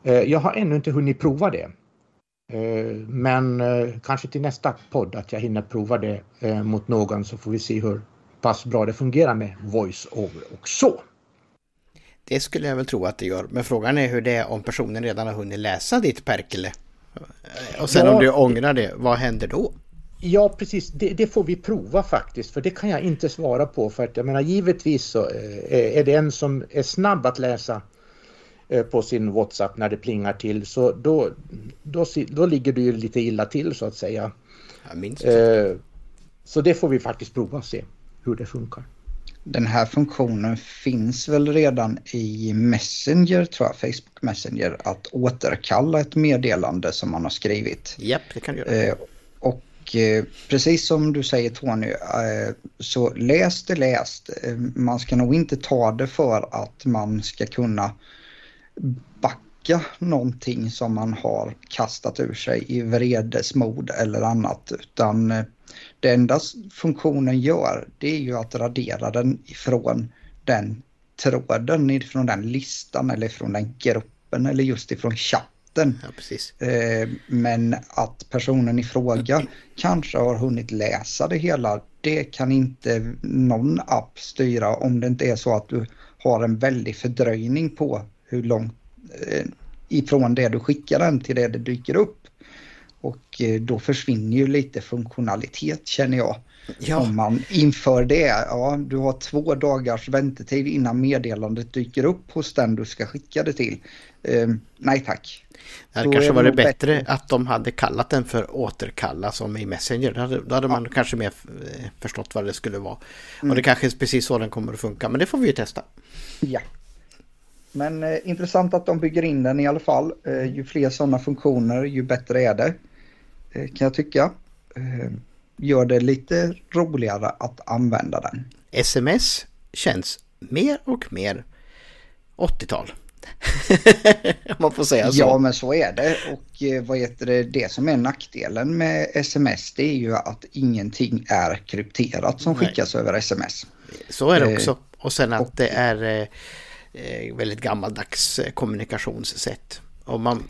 Eh, jag har ännu inte hunnit prova det. Eh, men eh, kanske till nästa podd att jag hinner prova det mot någon så får vi se hur pass bra det fungerar med voice-over och så. Det skulle jag väl tro att det gör. Men frågan är hur det är om personen redan har hunnit läsa ditt Perkele. Och sen ja, om du ångrar det, vad händer då? Ja precis, det, det, får vi prova faktiskt för det kan jag inte svara på för att jag menar givetvis så är det en som är snabb att läsa Eh, på sin WhatsApp när det plingar till så då, då, då ligger du ju lite illa till så att säga. Eh, så det får vi faktiskt prova och se hur det funkar. Den här funktionen finns väl redan i Messenger tror jag, Facebook Messenger, att återkalla ett meddelande som man har skrivit. Japp, det kan du göra. Eh, och eh, precis som du säger Tony, eh, så läs det läst. Man ska nog inte ta det för att man ska kunna backa någonting som man har kastat ur sig i vredesmod eller annat utan det enda funktionen gör det är ju att radera den ifrån den tråden, ifrån den listan eller ifrån den gruppen eller just ifrån chatten. Ja, eh, men att personen i fråga kanske har hunnit läsa det hela, det kan inte någon app styra om det inte är så att du har en väldig fördröjning på hur långt eh, ifrån det du skickar den till det det dyker upp. Och eh, då försvinner ju lite funktionalitet känner jag. Ja. Om man inför det, ja du har två dagars väntetid innan meddelandet dyker upp hos den du ska skicka det till. Eh, nej tack. Det hade kanske varit bättre, bättre att de hade kallat den för återkalla som i Messenger. Då hade, då hade ja. man kanske mer eh, förstått vad det skulle vara. Mm. Och det kanske är precis så den kommer att funka, men det får vi ju testa. Ja. Men eh, intressant att de bygger in den i alla fall. Eh, ju fler sådana funktioner ju bättre är det. Eh, kan jag tycka. Eh, gör det lite roligare att använda den. Sms känns mer och mer 80-tal. man får säga så. Ja men så är det och eh, vad heter det, det som är nackdelen med sms det är ju att ingenting är krypterat som Nej. skickas över sms. Så är det också. Och sen att och, det är väldigt gammaldags kommunikationssätt. Och man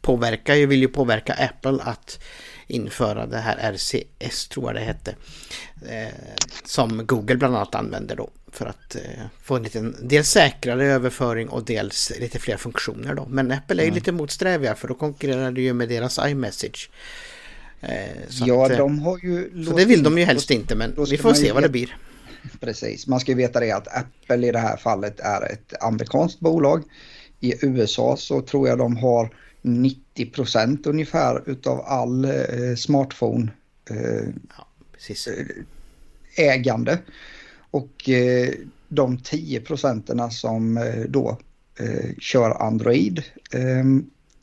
påverkar ju, vill ju påverka Apple att införa det här RCS tror jag det hette. Eh, som Google bland annat använder då för att få en liten, dels säkrare överföring och dels lite fler funktioner då. Men Apple är ju mm. lite motsträviga för då konkurrerar det ju med deras iMessage. ja, att, de har ju... Så det vill de ju helst inte men vi får se vad det blir. Precis, man ska ju veta det att Apple i det här fallet är ett amerikanskt bolag. I USA så tror jag de har 90 procent ungefär utav all eh, smartphone eh, ja, ägande. Och eh, de 10 procenten som eh, då eh, kör Android, eh,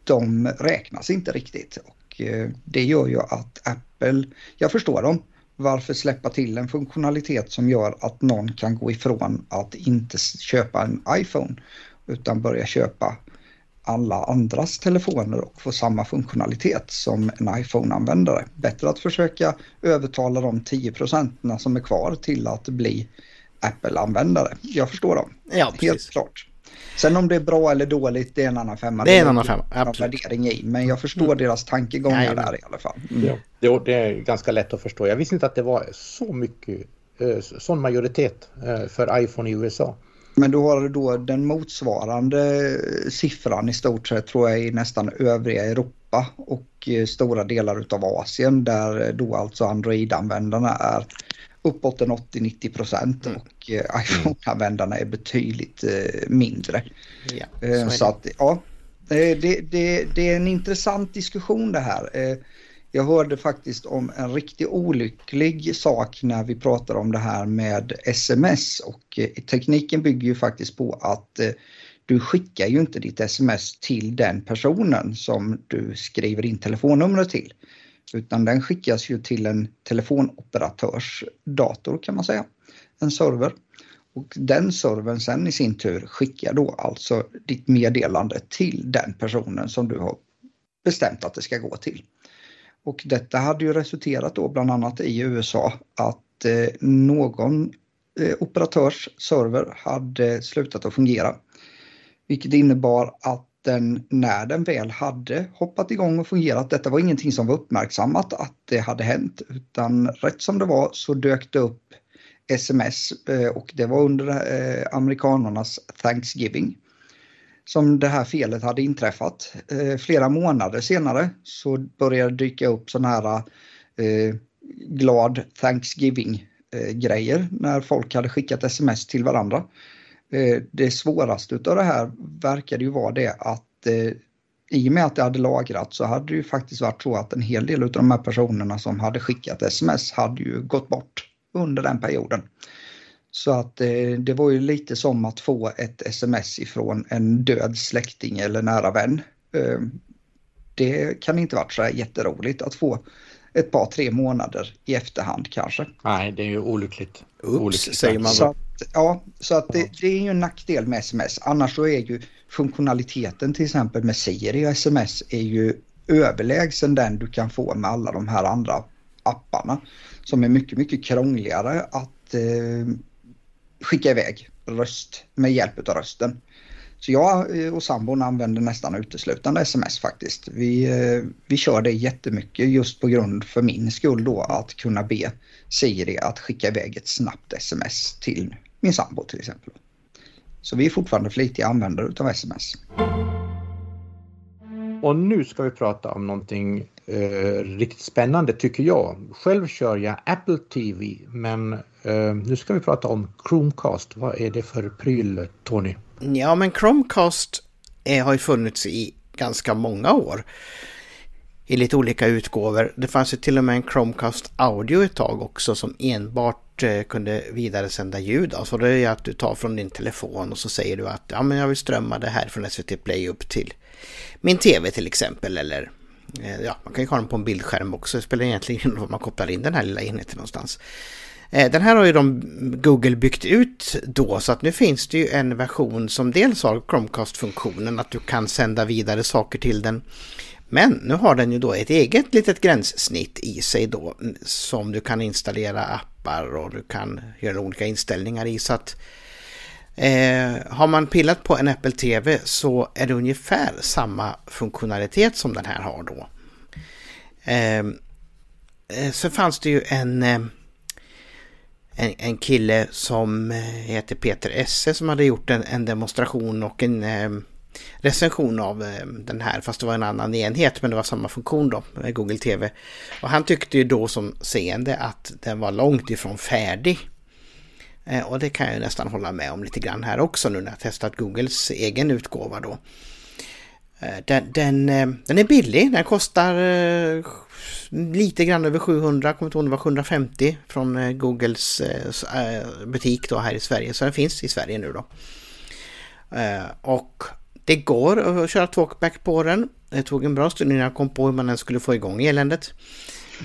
de räknas inte riktigt. Och det gör ju att Apple, jag förstår dem, varför släppa till en funktionalitet som gör att någon kan gå ifrån att inte köpa en iPhone utan börja köpa alla andras telefoner och få samma funktionalitet som en iPhone-användare. Bättre att försöka övertala de 10 procenten som är kvar till att bli Apple-användare. Jag förstår dem. Ja, precis. Helt klart. Sen om det är bra eller dåligt, det är en annan femma. Det är en annan femma, absolut. värdering i, men jag förstår mm. deras tankegångar Nej, där i alla fall. Mm. Ja, det är ganska lätt att förstå. Jag visste inte att det var så mycket, eh, sån majoritet eh, för iPhone i USA. Men då har du då den motsvarande siffran i stort sett tror jag i nästan övriga Europa och eh, stora delar av Asien där då alltså Android-användarna är uppåt en 80-90 procent mm. och eh, iPhone-användarna är betydligt eh, mindre. Ja, så, så att ja, det, det, det, är en intressant diskussion det här. Jag hörde faktiskt om en riktigt olycklig sak när vi pratar om det här med sms och eh, tekniken bygger ju faktiskt på att eh, du skickar ju inte ditt sms till den personen som du skriver in telefonnumret till. Utan den skickas ju till en telefonoperatörs dator kan man säga, en server. Och den servern sen i sin tur skickar då alltså ditt meddelande till den personen som du har bestämt att det ska gå till. Och detta hade ju resulterat då bland annat i USA att eh, någon eh, operatörs server hade slutat att fungera. Vilket innebar att den, när den väl hade hoppat igång och fungerat, detta var ingenting som var uppmärksammat att det hade hänt, utan rätt som det var så dök det upp sms eh, och det var under amerikanernas Thanksgiving som det här felet hade inträffat. Eh, flera månader senare så började det dyka upp sådana här eh, glad Thanksgiving-grejer eh, när folk hade skickat sms till varandra. Eh, det svåraste av det här verkade ju vara det att eh, i och med att det hade lagrats så hade det ju faktiskt varit så att en hel del av de här personerna som hade skickat sms hade ju gått bort under den perioden. Så att eh, det var ju lite som att få ett sms ifrån en död släkting eller nära vän. Eh, det kan inte varit så här jätteroligt att få ett par, tre månader i efterhand kanske. Nej, det är ju olyckligt. Oops, olyckligt. säger man så att, Ja, så att det, det, är ju en nackdel med sms. Annars så är ju funktionaliteten till exempel med Siri och sms är ju överlägsen den du kan få med alla de här andra apparna. Som är mycket, mycket krångligare att eh, skicka iväg röst med hjälp av rösten. Så jag eh, och sambon använder nästan uteslutande sms faktiskt. Vi, eh, vi kör det jättemycket just på grund för min skull då att kunna be Siri att skicka iväg ett snabbt sms till min sambo till exempel. Så vi är fortfarande flitiga användare utav sms. Och nu ska vi prata om någonting eh, riktigt spännande tycker jag. Själv kör jag Apple TV men eh, nu ska vi prata om Chromecast. Vad är det för pryl Tony? Ja men Chromecast är, har ju funnits i ganska många år. I lite olika utgåvor. Det fanns ju till och med en Chromecast Audio ett tag också som enbart eh, kunde vidaresända ljud. Alltså det är att du tar från din telefon och så säger du att ja, men jag vill strömma det här från SVT Play upp till min TV till exempel. Eller eh, ja, man kan ju ha den på en bildskärm också. Det spelar egentligen ingen roll var man kopplar in den här lilla enheten någonstans. Eh, den här har ju de Google byggt ut då så att nu finns det ju en version som dels har Chromecast-funktionen att du kan sända vidare saker till den. Men nu har den ju då ett eget litet gränssnitt i sig då mm, som du kan installera appar och du kan göra olika inställningar i så att Eh, har man pillat på en Apple TV så är det ungefär samma funktionalitet som den här har då. Ehm, eh, så fanns det ju en, eh, en, en, kille som eh, heter Peter Esse som hade gjort en, en demonstration och en eh, recension av eh, den här, fast det var en annan enhet, men det var samma funktion då, med Google TV. Och han tyckte ju då som seende att den var långt ifrån färdig Eh, och det kan jag nästan hålla med om lite grann här också nu när jag testat Googles egen utgåva då. Eh, den, den, eh, den är billig, den kostar lite grann över 700, kommer inte ihåg det var 750 från Googles butik då här i Sverige. Så den finns i Sverige nu då. Och det går att köra talkback på den. Det tog en bra stund innan jag kom på hur man ens skulle få igång eländet.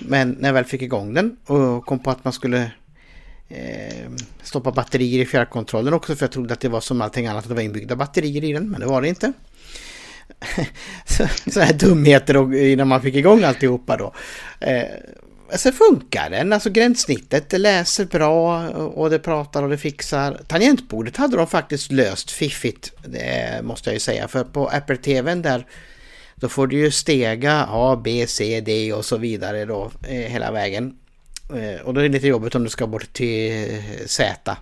Men när jag väl fick igång den och kom på att man skulle eh, stoppa batterier i fjärrkontrollen också för jag trodde att det var som allting annat att det var inbyggda batterier i den men det var det inte. Sådana här dumheter och, innan man fick igång alltihopa då. Eh, Sen funkar den, alltså gränssnittet det läser bra och det pratar och det fixar. Tangentbordet hade de faktiskt löst fiffigt, det måste jag ju säga. För på Apple TVn där då får du ju stega A, B, C, D och så vidare då eh, hela vägen. Eh, och då är det lite jobbigt om du ska bort till eh, Z.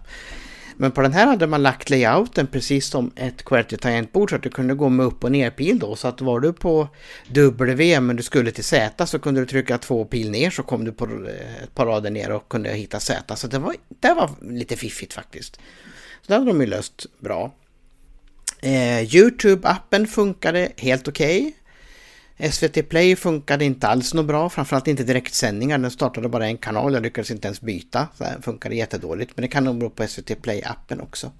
Men på den här hade man lagt layouten precis som ett QWERTY-tangentbord så att du kunde gå med upp och nerpil då. Så att var du på W men du skulle till Z så kunde du trycka två pil ner så kom du på eh, ett par rader ner och kunde hitta Z. Så det var, det var lite fiffigt faktiskt. Så det hade de ju löst bra. Eh, Youtube-appen funkade helt okej. Okay. SVT Play funkade inte alls något bra, framförallt inte direktsändningar. Den startade bara en kanal, jag lyckades inte ens byta. Det funkade jättedåligt, men det kan nog bero på SVT Play-appen också.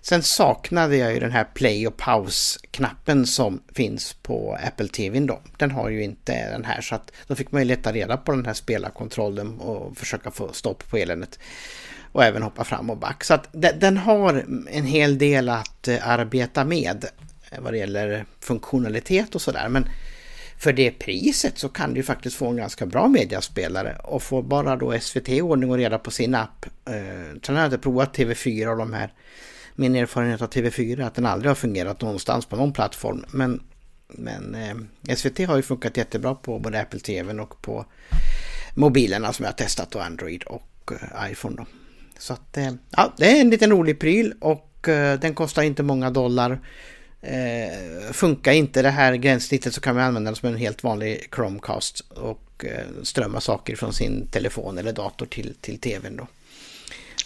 Sen saknade jag ju den här play och paus-knappen som finns på Apple TV då. Den har ju inte den här så att då fick man ju leta reda på den här spelarkontrollen och försöka få stopp på eländet. Och även hoppa fram och back. Så att den har en hel del att eh, arbeta med Eh, vad det gäller funktionalitet och sådär. Men för det priset så kan du faktiskt få en ganska bra mediaspelare och få bara då SVT ordning och reda på sin app. Eh, sen har jag inte provat TV4 och de här. Min erfarenhet av TV4 är att den aldrig har fungerat någonstans på någon plattform. Men, men eh, SVT har ju funkat jättebra på både Apple TV och på mobilerna som jag har testat och Android och eh, iPhone. Då. Så att, eh, ja, det är en liten rolig pryl och eh, den kostar inte många dollar. Eh, funkar inte det här gränssnittet så kan man använda den som en helt vanlig Chromecast och eh, strömma saker från sin telefon eller dator till, till tvn då.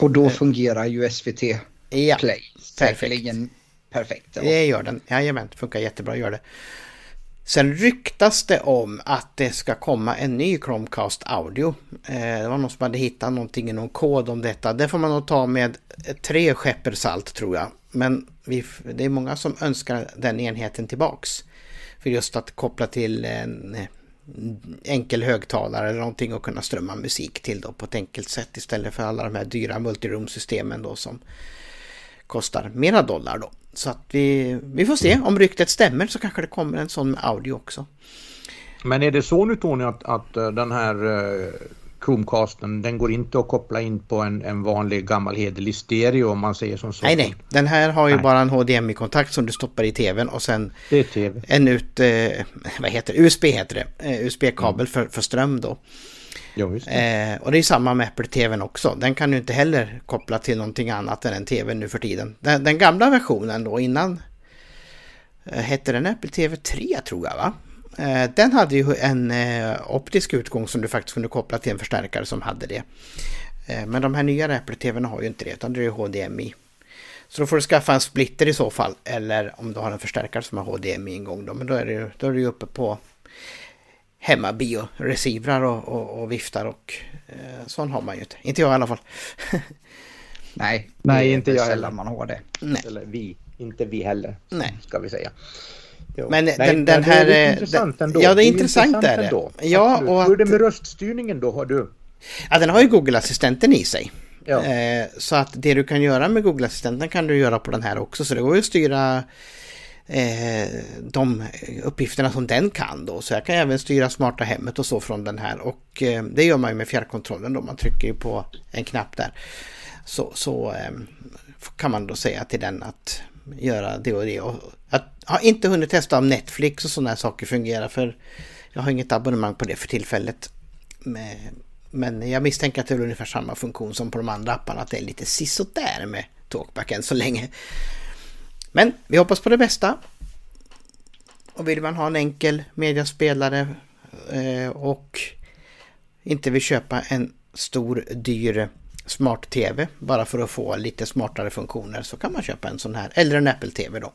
Och då eh, fungerar ju SVT ja, Play säkerligen perfekt. Ja. Det gör den, jajamän, funkar jättebra, gör det. Sen ryktas det om att det ska komma en ny Chromecast Audio. Eh, det var någon som hade hittat någonting i någon kod om detta. Det får man nog ta med tre skepper salt tror jag. Men vi, det är många som önskar den enheten tillbaks. För just att koppla till en enkel högtalare eller någonting och kunna strömma musik till då på ett enkelt sätt istället för alla de här dyra multiroom-systemen då som kostar mera dollar då. Så att vi, vi får se om ryktet stämmer så kanske det kommer en sån med audio också. Men är det så nu Tony att, att eh, den här eh, Chromecasten den går inte att koppla in på en, en vanlig gammal hederlig stereo om man säger som så? Nej, nej. Den här har ju nej. bara en HDMI-kontakt som du stoppar i tvn och sen TV. en ut, uh, vad heter det, USB heter det, uh, USB-kabel mm. för, för ström då. Ja, det. Eh, och det är samma med Apple TVn också. Den kan du inte heller koppla till någonting annat än en TV nu för tiden. Den, den gamla versionen då innan eh, hette den Apple TV 3 tror jag va? Eh, den hade ju en eh, optisk utgång som du faktiskt kunde koppla till en förstärkare som hade det. Eh, men de här nya Apple TVn har ju inte det utan det är HDMI. Så då får du skaffa en splitter i så fall. Eller om du har en förstärkare som har HDMI-ingång då. Men då är du, då är du uppe på hemmabio-receivrar och, och, och, viftar och eh, sån har man ju inte. Inte jag i alla fall. Nej, Nej inte jag heller. man har det. Nej. Eller vi, inte vi heller. Nej. Ska vi säga. Jo. Men Nej, den, den här... Det är intressant ändå. Ja, det är, det är intressant, intressant är det. Ändå. Ja, och att, Hur är det med röststyrningen då? Har du? Ja, den har ju Google-assistenten i sig. Ja. Eh, så att det du kan göra med Google-assistenten kan du göra på den här också. Så det går ju att styra eh, de uppgifterna som den kan då. Så jag kan även styra smarta hemmet och så från den här och eh, det gör man ju med fjärrkontrollen då. Man trycker på en knapp där. Så, så eh, kan man då säga till den att göra det och det. Och har inte hunnit testa om Netflix och sådana här saker fungerar för jag har inget abonnemang på det för tillfället. Men jag misstänker att det är ungefär samma funktion som på de andra apparna, att det är lite sisådär med Talkback än så länge. Men vi hoppas på det bästa. Och vill man ha en enkel mediaspelare eh, och inte vill köpa en stor dyr smart-tv bara för att få lite smartare funktioner så kan man köpa en sån här. Eller en Apple TV då.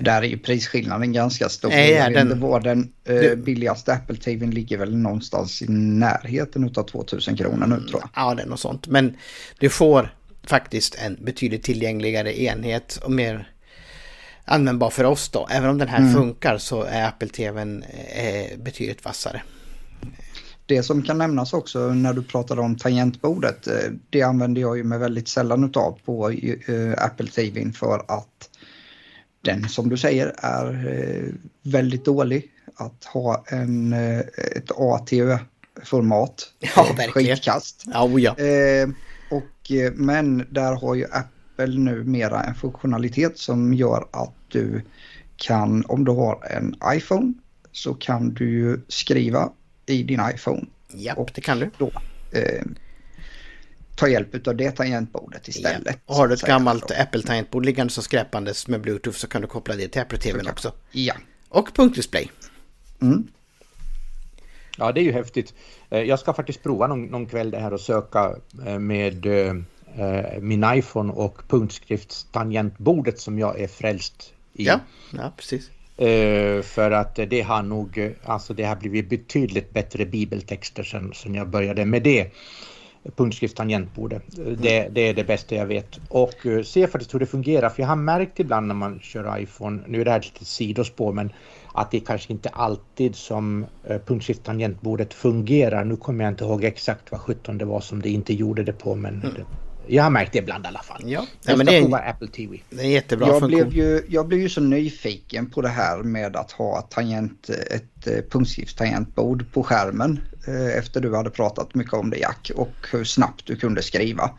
Där är ju prisskillnaden ganska stor. Nej, vet den- vad den eh, billigaste Apple TVn ligger väl någonstans i närheten av 2000 kronor nu tror jag. Ja, det är något sånt. Men du får faktiskt en betydligt tillgängligare enhet och mer användbar för oss då. Även om den här funkar så är Apple TVn eh, betydligt vassare. Det som kan nämnas också när du pratade om tangentbordet, eh, det använder jag ju mig väldigt sällan utav på eh, Apple TVn för att den som du säger är eh, väldigt dålig. Att ha en, eh, ett ATÖ-format. Ja, verkligen. Skitkast. Oh ja. Eh, och, eh, men där har ju Apple numera en funktionalitet som gör att du kan, om du har en iPhone, så kan du ju skriva i din iPhone Japp, det kan du. då eh, ta hjälp av det tangentbordet istället. Och har du ett gammalt Apple-tangentbord liggande så skräpandes med Bluetooth så kan du koppla det till Apple TVn kan- också. Ja. Och punktdisplay. Mm. Ja, det är ju häftigt. Eh, Jag ska faktiskt prova någon, någon kväll det här och söka eh, med eh, eh, min iPhone och punktskriftstangentbordet som jag är frälst i. Ja, ja precis. Eh, För att det har nog, alltså det har blivit betydligt bättre bibeltexter sen, sen jag började med det. Punktskrift-tangentbordet. Eh, Det, det är det bästa jag vet. Och eh, se faktiskt hur det fungerar. För jag har märkt ibland när man kör iPhone, nu är det här ett litet sidospår, men att det kanske inte alltid som eh, punktskrift-tangentbordet fungerar. Nu kommer jag inte ihåg exakt vad 17 det var som det inte gjorde det på, men det, jag har märkt det ibland i alla fall. Ja, ja Jag men ska det är prova Apple TV. det är jättebra Jag, funktion. blev ju, jag blev ju så nyfiken på det här med att ha tangent, ett eh, punktskriftstangentbord på skärmen eh, efter du hade pratat mycket om det Jack och hur snabbt du kunde skriva.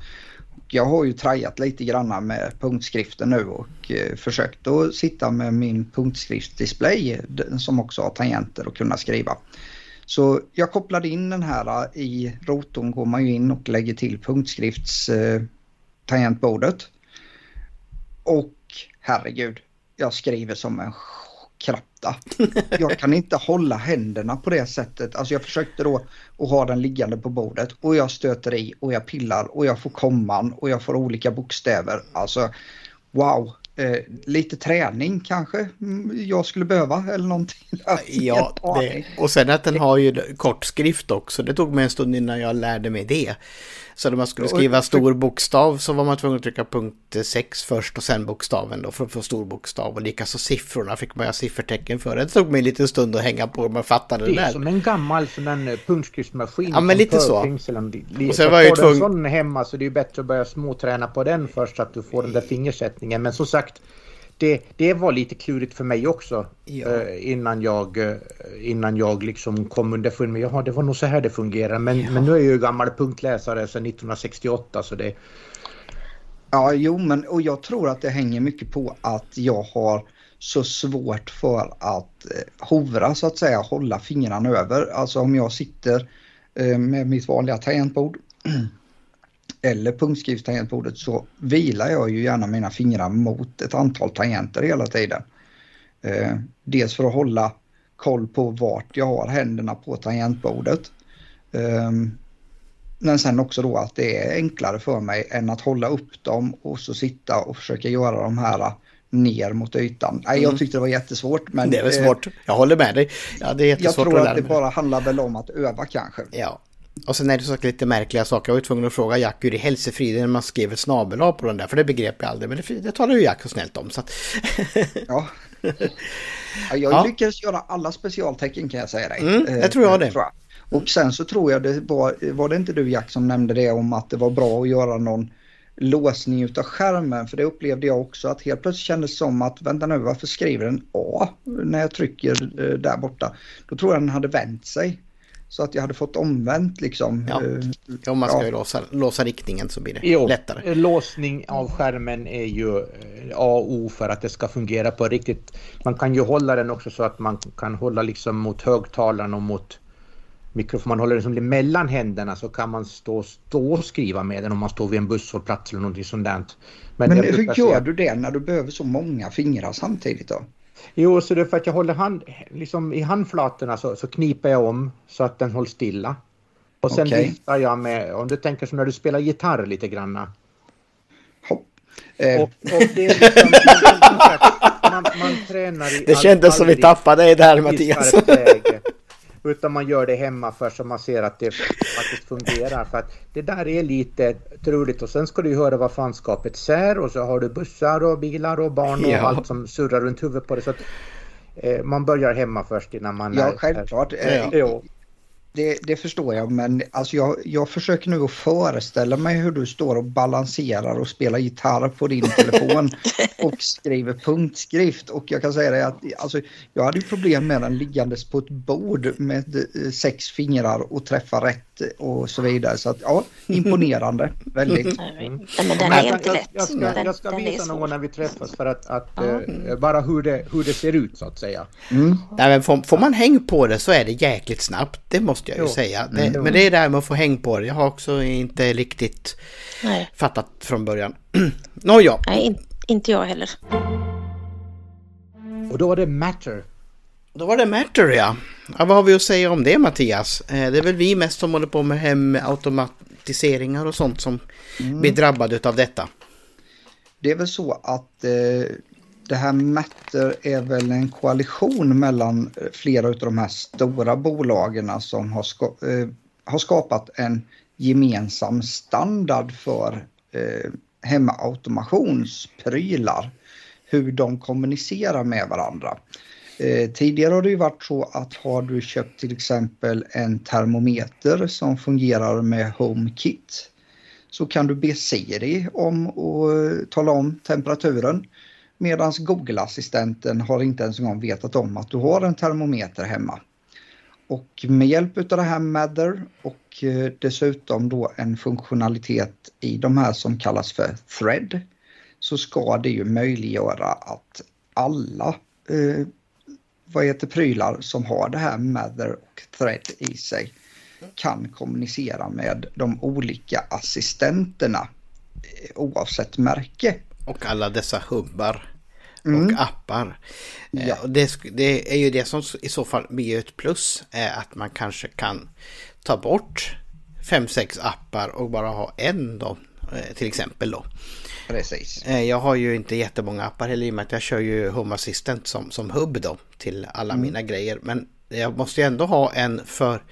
Jag har ju trajat lite granna med punktskriften nu och eh, försökt att sitta med min punktskriftsdisplay som också har tangenter och kunna skriva. Så jag kopplade in den här eh, i rotorn går man ju in och lägger till punktskrifts tangentbordet. Och herregud, jag skriver som en kratta. Jag kan inte hålla händerna på det sättet. Alltså jag försökte då att ha den liggande på bordet och jag stöter i och jag pillar och jag får komman och jag får olika bokstäver. Alltså wow, eh, lite träning kanske mm, jag skulle behöva eller någonting. Ja, det, och sen att den har ju kort skrift också. Det tog mig en stund innan jag lärde mig det. Så när man skulle skriva stor bokstav så var man tvungen att trycka punkt 6 först och sen bokstaven då för att få stor bokstav. Och likaså siffrorna fick man ha siffertecken för. Det tog mig en liten stund att hänga på men fattade det Det är där. som en gammal sån där punktskriftsmaskin. Ja, men lite så. Och sen var jag ju tvungen- sån hemma så det är bättre att börja småträna på den först så att du får den där fingersättningen. Men som sagt, det, det var lite klurigt för mig också Ja. eh, innan jag, eh, innan jag liksom kom underfund med jaha det var nog så här det fungerar. Men, men nu är jag ju gammal punktläsare sedan 1968 så det... Ja, jo, men och jag tror att det hänger mycket på att jag har så svårt för att eh, hovra så att säga, hålla fingrarna över. Alltså om jag sitter med mitt vanliga tangentbord eller punktskriftstangentbordet så vilar jag ju gärna mina fingrar mot ett antal tangenter hela tiden. Eh, dels för att hålla koll på vart jag har händerna på tangentbordet. Ehm, men sen också då att det är enklare för mig än att hålla upp dem och så sitta och försöka göra de här ner mot ytan. Nej, jag Mm. tyckte det var jättesvårt. Men Det är väl eh, svårt. Jag håller med dig. Ja, det är jag jättesvårt tror att att det bara handlar väl om att öva kanske. Ja. Och sen är det så lite märkliga saker. Jag var ju tvungen att fråga Jack hur i helsefriden man skriver snabel A på den där. För det begrep jag aldrig. Men det, det talar ju Jack så snällt om. Så att... Ja. Ja, jag Ja. lyckades göra alla specialtecken kan jag säga dig. Mm, det Eh, tror jag det. tror jag. Och sen så tror jag det var, var det inte du Jack som nämnde det om att det var bra att göra någon låsning utav skärmen för det upplevde jag också att helt plötsligt kändes som att vänta nu varför skriver den A när jag trycker eh, där borta. Då tror jag den hade vänt sig. Så att jag hade fått omvänt liksom. Ja. Eh, Om man ska Ja. ju låsa, låsa riktningen så blir det Jo, lättare. låsning av skärmen är ju eh, A och O för att det ska fungera på riktigt. Man kan ju hålla den också så att man kan hålla liksom mot högtalaren och mot mikrofon. Man håller den som mellan händerna så kan man stå, stå och skriva med den om man står vid en busshållplats eller någonting sånt där. Men jag hur gör säga- du det när du behöver så många fingrar samtidigt då? Jo, så det är för att jag håller hand, liksom i handflatorna så, så kniper jag om så att den hålls stilla. Och sen Okej. viftar jag med, om du tänker som när du spelar gitarr lite granna. Hopp. Eh, Och, och det är liksom, man, man tränar i Det all- kändes som vi tappade dig där Mattias. läge. Utan man gör det hemma först så man ser att det faktiskt fungerar. För att det där är lite truligt och sen ska du höra vad fanskapet säger och så har du bussar och bilar och barn och Ja. allt som surrar runt huvudet på det. Så att, eh, man börjar hemma först innan man... ja, är- självklart. Ja. Det, det förstår jag, men alltså jag, jag försöker nu att föreställa mig hur du står och balanserar och spelar gitarr på din telefon och skriver punktskrift. Och jag kan säga det att alltså, jag hade ju problem med den liggandes på ett bord med eh, sex fingrar och träffa rätt och så vidare. Så att ja, imponerande. Väldigt. Nej, men den är jag, inte jag, lätt. jag ska, jag ska visa någon när vi träffas för att, att eh, bara hur det, hur det ser ut så att säga. Mm. Nej, men får, får man häng på det så är det jäkligt snabbt. Det måste jag ju Jo. säga. Det, Mm. Men det är det här med att få häng på det. Jag har också inte riktigt Nej, fattat från början. Nåja, nej in, inte jag heller. Och då var det Matter. då var det Matter ja. ja. Vad har vi att säga om det Mattias? Eh, Det är väl vi mest som håller på med hemautomatiseringar och sånt som blir drabbade av detta. Det är väl så att eh, det här Matter är väl en koalition mellan flera av de här stora bolagen som har, ska, eh, har skapat en gemensam standard för eh, hemautomationsprylar. Hur de kommunicerar med varandra. Eh, tidigare har det ju varit så att har du köpt till exempel en termometer som fungerar med HomeKit så kan du be Siri om att eh, tala om temperaturen. Medan Google-assistenten har inte ens en gång vetat om att du har en termometer hemma. Och med hjälp av det här Mather och eh, dessutom då en funktionalitet i de här som kallas för Thread så ska det ju möjliggöra att alla eh, vad heter prylar som har det här Mather och Thread i sig kan kommunicera med de olika assistenterna eh, oavsett märke. Och alla dessa hubbar Mm. och appar. Eh, Ja. det, det är ju det som i så fall blir ett plus. Är att man kanske kan ta bort fem sex appar och bara ha en då. eh, Till exempel då. Precis. Eh, Jag har ju inte jättemånga appar heller i och med att jag kör ju Home Assistant som, som hubb då till alla mina grejer. Men jag måste ju ändå ha en för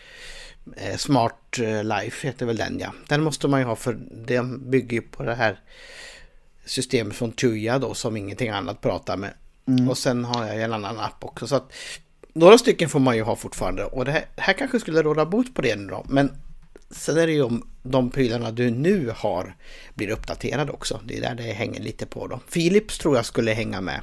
eh, Smart eh, Life heter väl den ja. Den måste man ju ha för den bygger ju på det här systemet från Tuya då som ingenting annat pratar med. Och sen har jag en annan app också. Så att några stycken får man ju ha fortfarande och det här, här kanske skulle råda bot på det nu då. Men sen är det ju om de prylarna du nu har blir uppdaterade också. Det är där det hänger lite på då. Philips tror jag skulle hänga med.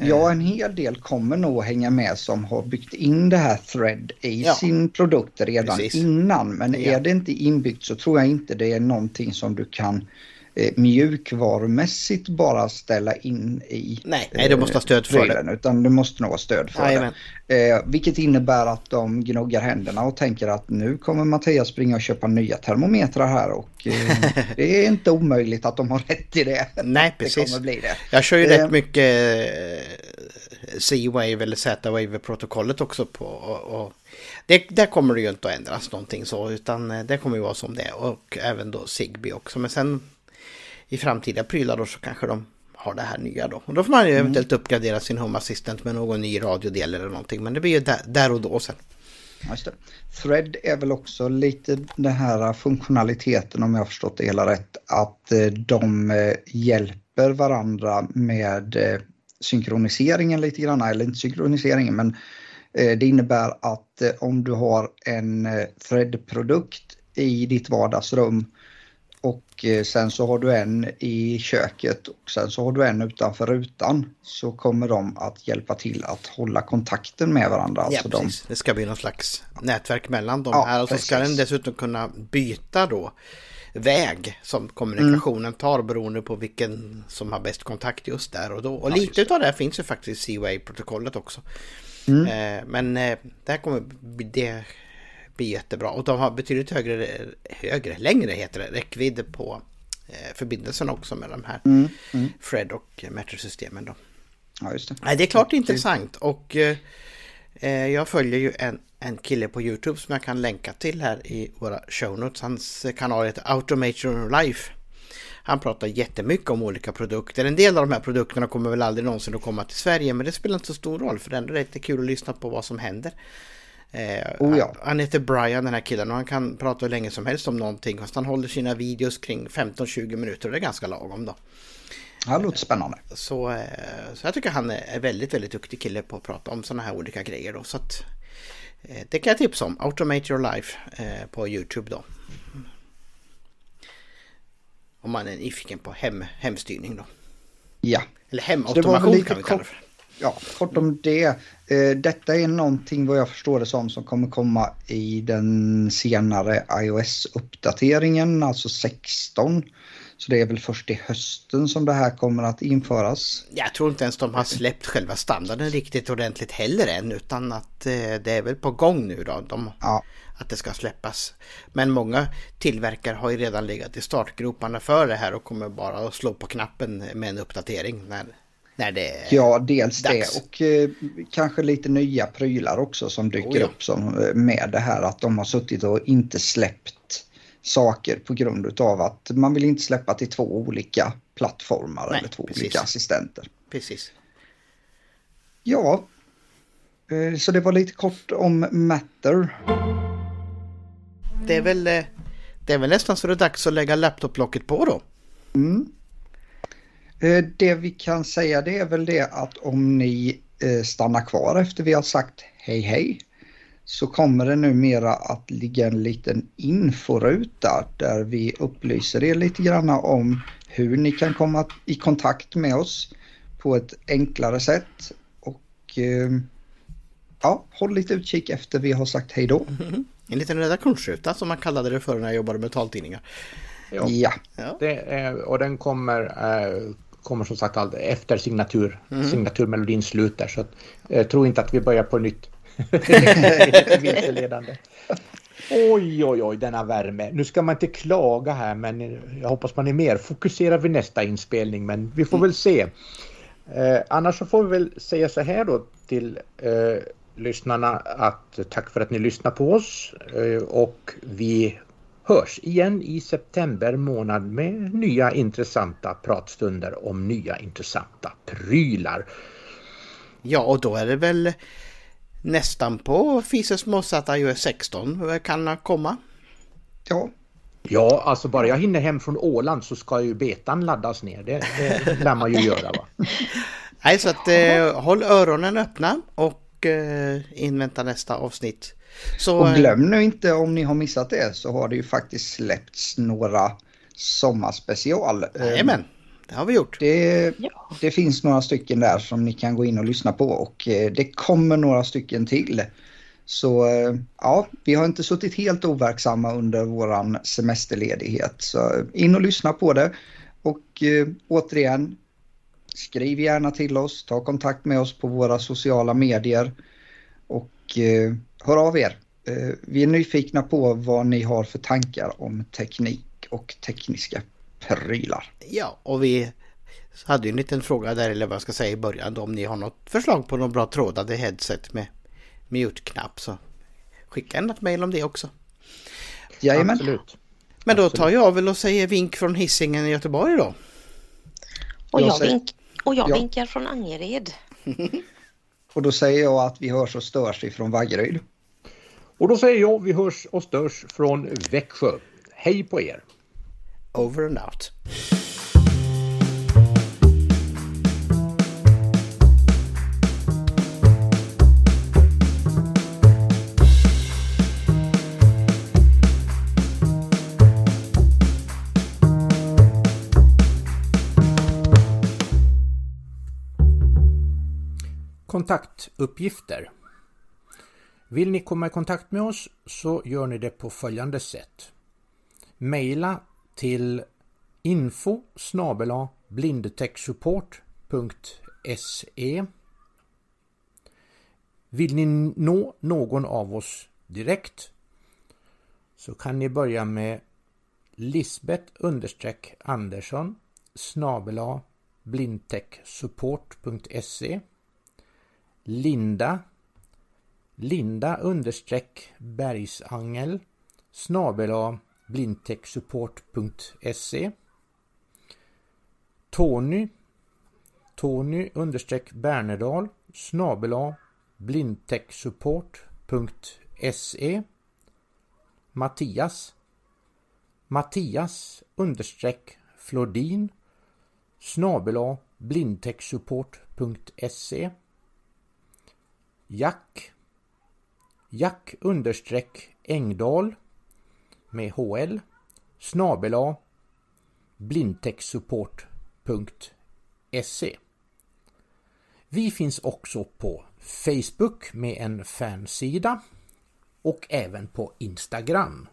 Ja, en hel del kommer nog hänga med som har byggt in det här Thread i Ja. sin produkt redan Precis. innan. Men Ja. är det inte inbyggt så tror jag inte det är någonting som du kan eh, mjukvarumässigt bara ställa in i Nej, nej, du måste ha stöd för det. prylen, Utan du måste nog ha stöd för Jajamän. det. Eh, vilket innebär att de gnuggar händerna och tänker att nu kommer Mattias springa och köpa nya termometrar här och eh, det är inte omöjligt att de har rätt i det. Nej, Det precis. kommer bli det. Jag kör ju Eh. rätt mycket eh, C-Wave eller Z-Wave-protokollet också på. Och, och det, där kommer det ju inte att ändras någonting så utan eh, det kommer ju vara som det. Och även då Zigbee också. Men sen i framtida prylar då så kanske de har det här nya då. Och då får man ju eventuellt uppgradera sin Home Assistant med någon ny radiodel eller någonting. Men det blir ju där, där och då sen. Just det. Thread är väl också lite den här funktionaliteten om jag har förstått det hela rätt. Att eh, de eh, hjälper varandra med eh, synkroniseringen lite grann. Eller inte synkroniseringen men det innebär att om du har en Thread-produkt i ditt vardagsrum och eh, sen så har du en i köket och sen så har du en utanför rutan så kommer de att hjälpa till att hålla kontakten med varandra. Ja, Alltså de. Det ska bli någon slags nätverk mellan dem Ja, här. Och så ska precis. den dessutom kunna byta då väg som kommunikationen tar beroende på vilken som har bäst kontakt just där och då. Och Ja, lite av det finns ju faktiskt i C-Wave-protokollet också. Mm. Eh, men eh, det här kommer det bli jättebra. Och de har betydligt högre, högre, längre heter det, räckvidd på eh, förbindelsen också med de här Mm, mm. Fred och Matter-systemen då. Ja, just det. Nej, det är klart intressant och eh, eh, jag följer ju en en kille på Youtube som jag kan länka till här i våra show notes. Hans kanal heter Automation Life. Han pratar jättemycket om olika produkter. En del av de här produkterna kommer väl aldrig någonsin att komma till Sverige men det spelar inte så stor roll för det är ändå rätt kul att lyssna på vad som händer. Eh, oh ja. Han heter Brian den här killen och han kan prata hur länge som helst om någonting. Fast han håller sina videos kring 15-20 minuter och det är ganska lagom då. Ja, det låter spännande. Så, eh, så jag tycker han är väldigt, väldigt duktig kille på att prata om sådana här olika grejer då. Så att, eh, det kan jag tipsa om. Automate your life eh, på Youtube då. Om man är nyfiken på hem, hemstyrning då. Ja. Eller hemautomation kan vi kalla det för. Ja, kort om det. Detta är någonting vad jag förstår det som som kommer komma i den senare iOS-uppdateringen, alltså 16. Så det är väl först i hösten som det här kommer att införas. Jag tror inte ens de har släppt själva standarden riktigt ordentligt heller än utan att eh, det är väl på gång nu då. De, ja. Att det ska släppas. Men många tillverkare har ju redan legat i startgroparna för det här och kommer bara att slå på knappen med en uppdatering när, när det är Ja, dels dags. det och eh, kanske lite nya prylar också som dyker oh ja. upp som, eh, med det här att de har suttit och inte släppt saker på grund av att man vill inte släppa till två olika plattformar Nej, eller två precis. olika assistenter. Precis. Ja, eh, så det var lite kort om Matter. Det är väl, eh, det är väl nästan så det är dags att lägga laptoplocket på då. Mm. Eh, det vi kan säga det är väl det att om ni stannar kvar efter vi har sagt hej hej så kommer det numera att ligga en liten inforuta där vi upplyser er lite grann om hur ni kan komma i kontakt med oss på ett enklare sätt. Och eh, ja, håll lite utkik efter vi har sagt hej då. En liten redaktionsruta som man kallade det förr när jag jobbade med taltidningar. Ja, ja. Det är, och den kommer, eh, kommer som sagt efter signatur, mm. signaturmelodin slutar. Så att, eh, tro inte att vi börjar på nytt. Vilseledande. Oj, oj, oj, denna värme. Nu ska man inte klaga här, men jag hoppas man är mer fokuserad vid nästa inspelning, men vi får väl se. Eh, annars så får vi väl säga så här då till eh, lyssnarna att tack för att ni lyssnar på oss eh, och vi hörs igen i september månad med nya intressanta pratstunder om nya intressanta prylar. Ja, och då är det väl nästan på Fises Mossat iOS 16 kan komma. Ja. Ja, alltså bara jag hinner hem från Åland så ska ju betan laddas ner. Det, det lär man ju göra va. Nej, så att eh, håll öronen öppna och eh, invänta nästa avsnitt. Så, och glöm nu inte om ni har missat det så har det ju faktiskt släppts några sommarspecial. Jajamän. Det har vi gjort. Det, ja. det finns några stycken där som ni kan gå in och lyssna på och eh, det kommer några stycken till. Så eh, ja, vi har inte suttit helt overksamma under våran semesterledighet. Så in och lyssna på det. Och eh, återigen, skriv gärna till oss, ta kontakt med oss på våra sociala medier och eh, hör av er. Eh, vi är nyfikna på vad ni har för tankar om teknik och tekniska prylar. Ja, och vi hade ju en liten fråga där, eller vad jag ska säga i början, då, om ni har något förslag på någon bra trådade headset med mute-knapp så skicka en mejl om det också. Jajamän. Absolut. Men då tar jag väl och säger vink från Hisingen i Göteborg då. Och jag, säger... vink och jag ja. vinkar från Angered. och då säger jag att vi hörs och störs ifrån Vaggeryd. Och då säger jag vi hörs och störs från Växjö. Hej på er! over and out. Kontaktuppgifter. Vill ni komma i kontakt med oss så gör ni det på följande sätt. Maila till info blindtechsupport.se Vill ni nå någon av oss direkt så kan ni börja med Lisbeth understreck Andersson snabela blindtechsupport.se Linda Linda understreck bergsangel snabela blindtechsupport.se Tony Tony understreck Bernedal snabela blindtechsupport.se Mattias Mattias understreck Flodin snabela blindtechsupport.se Jack Jack understreck Engdahl med HL snabel blindtechsupport.se Vi finns också på Facebook med en fansida och även på Instagram.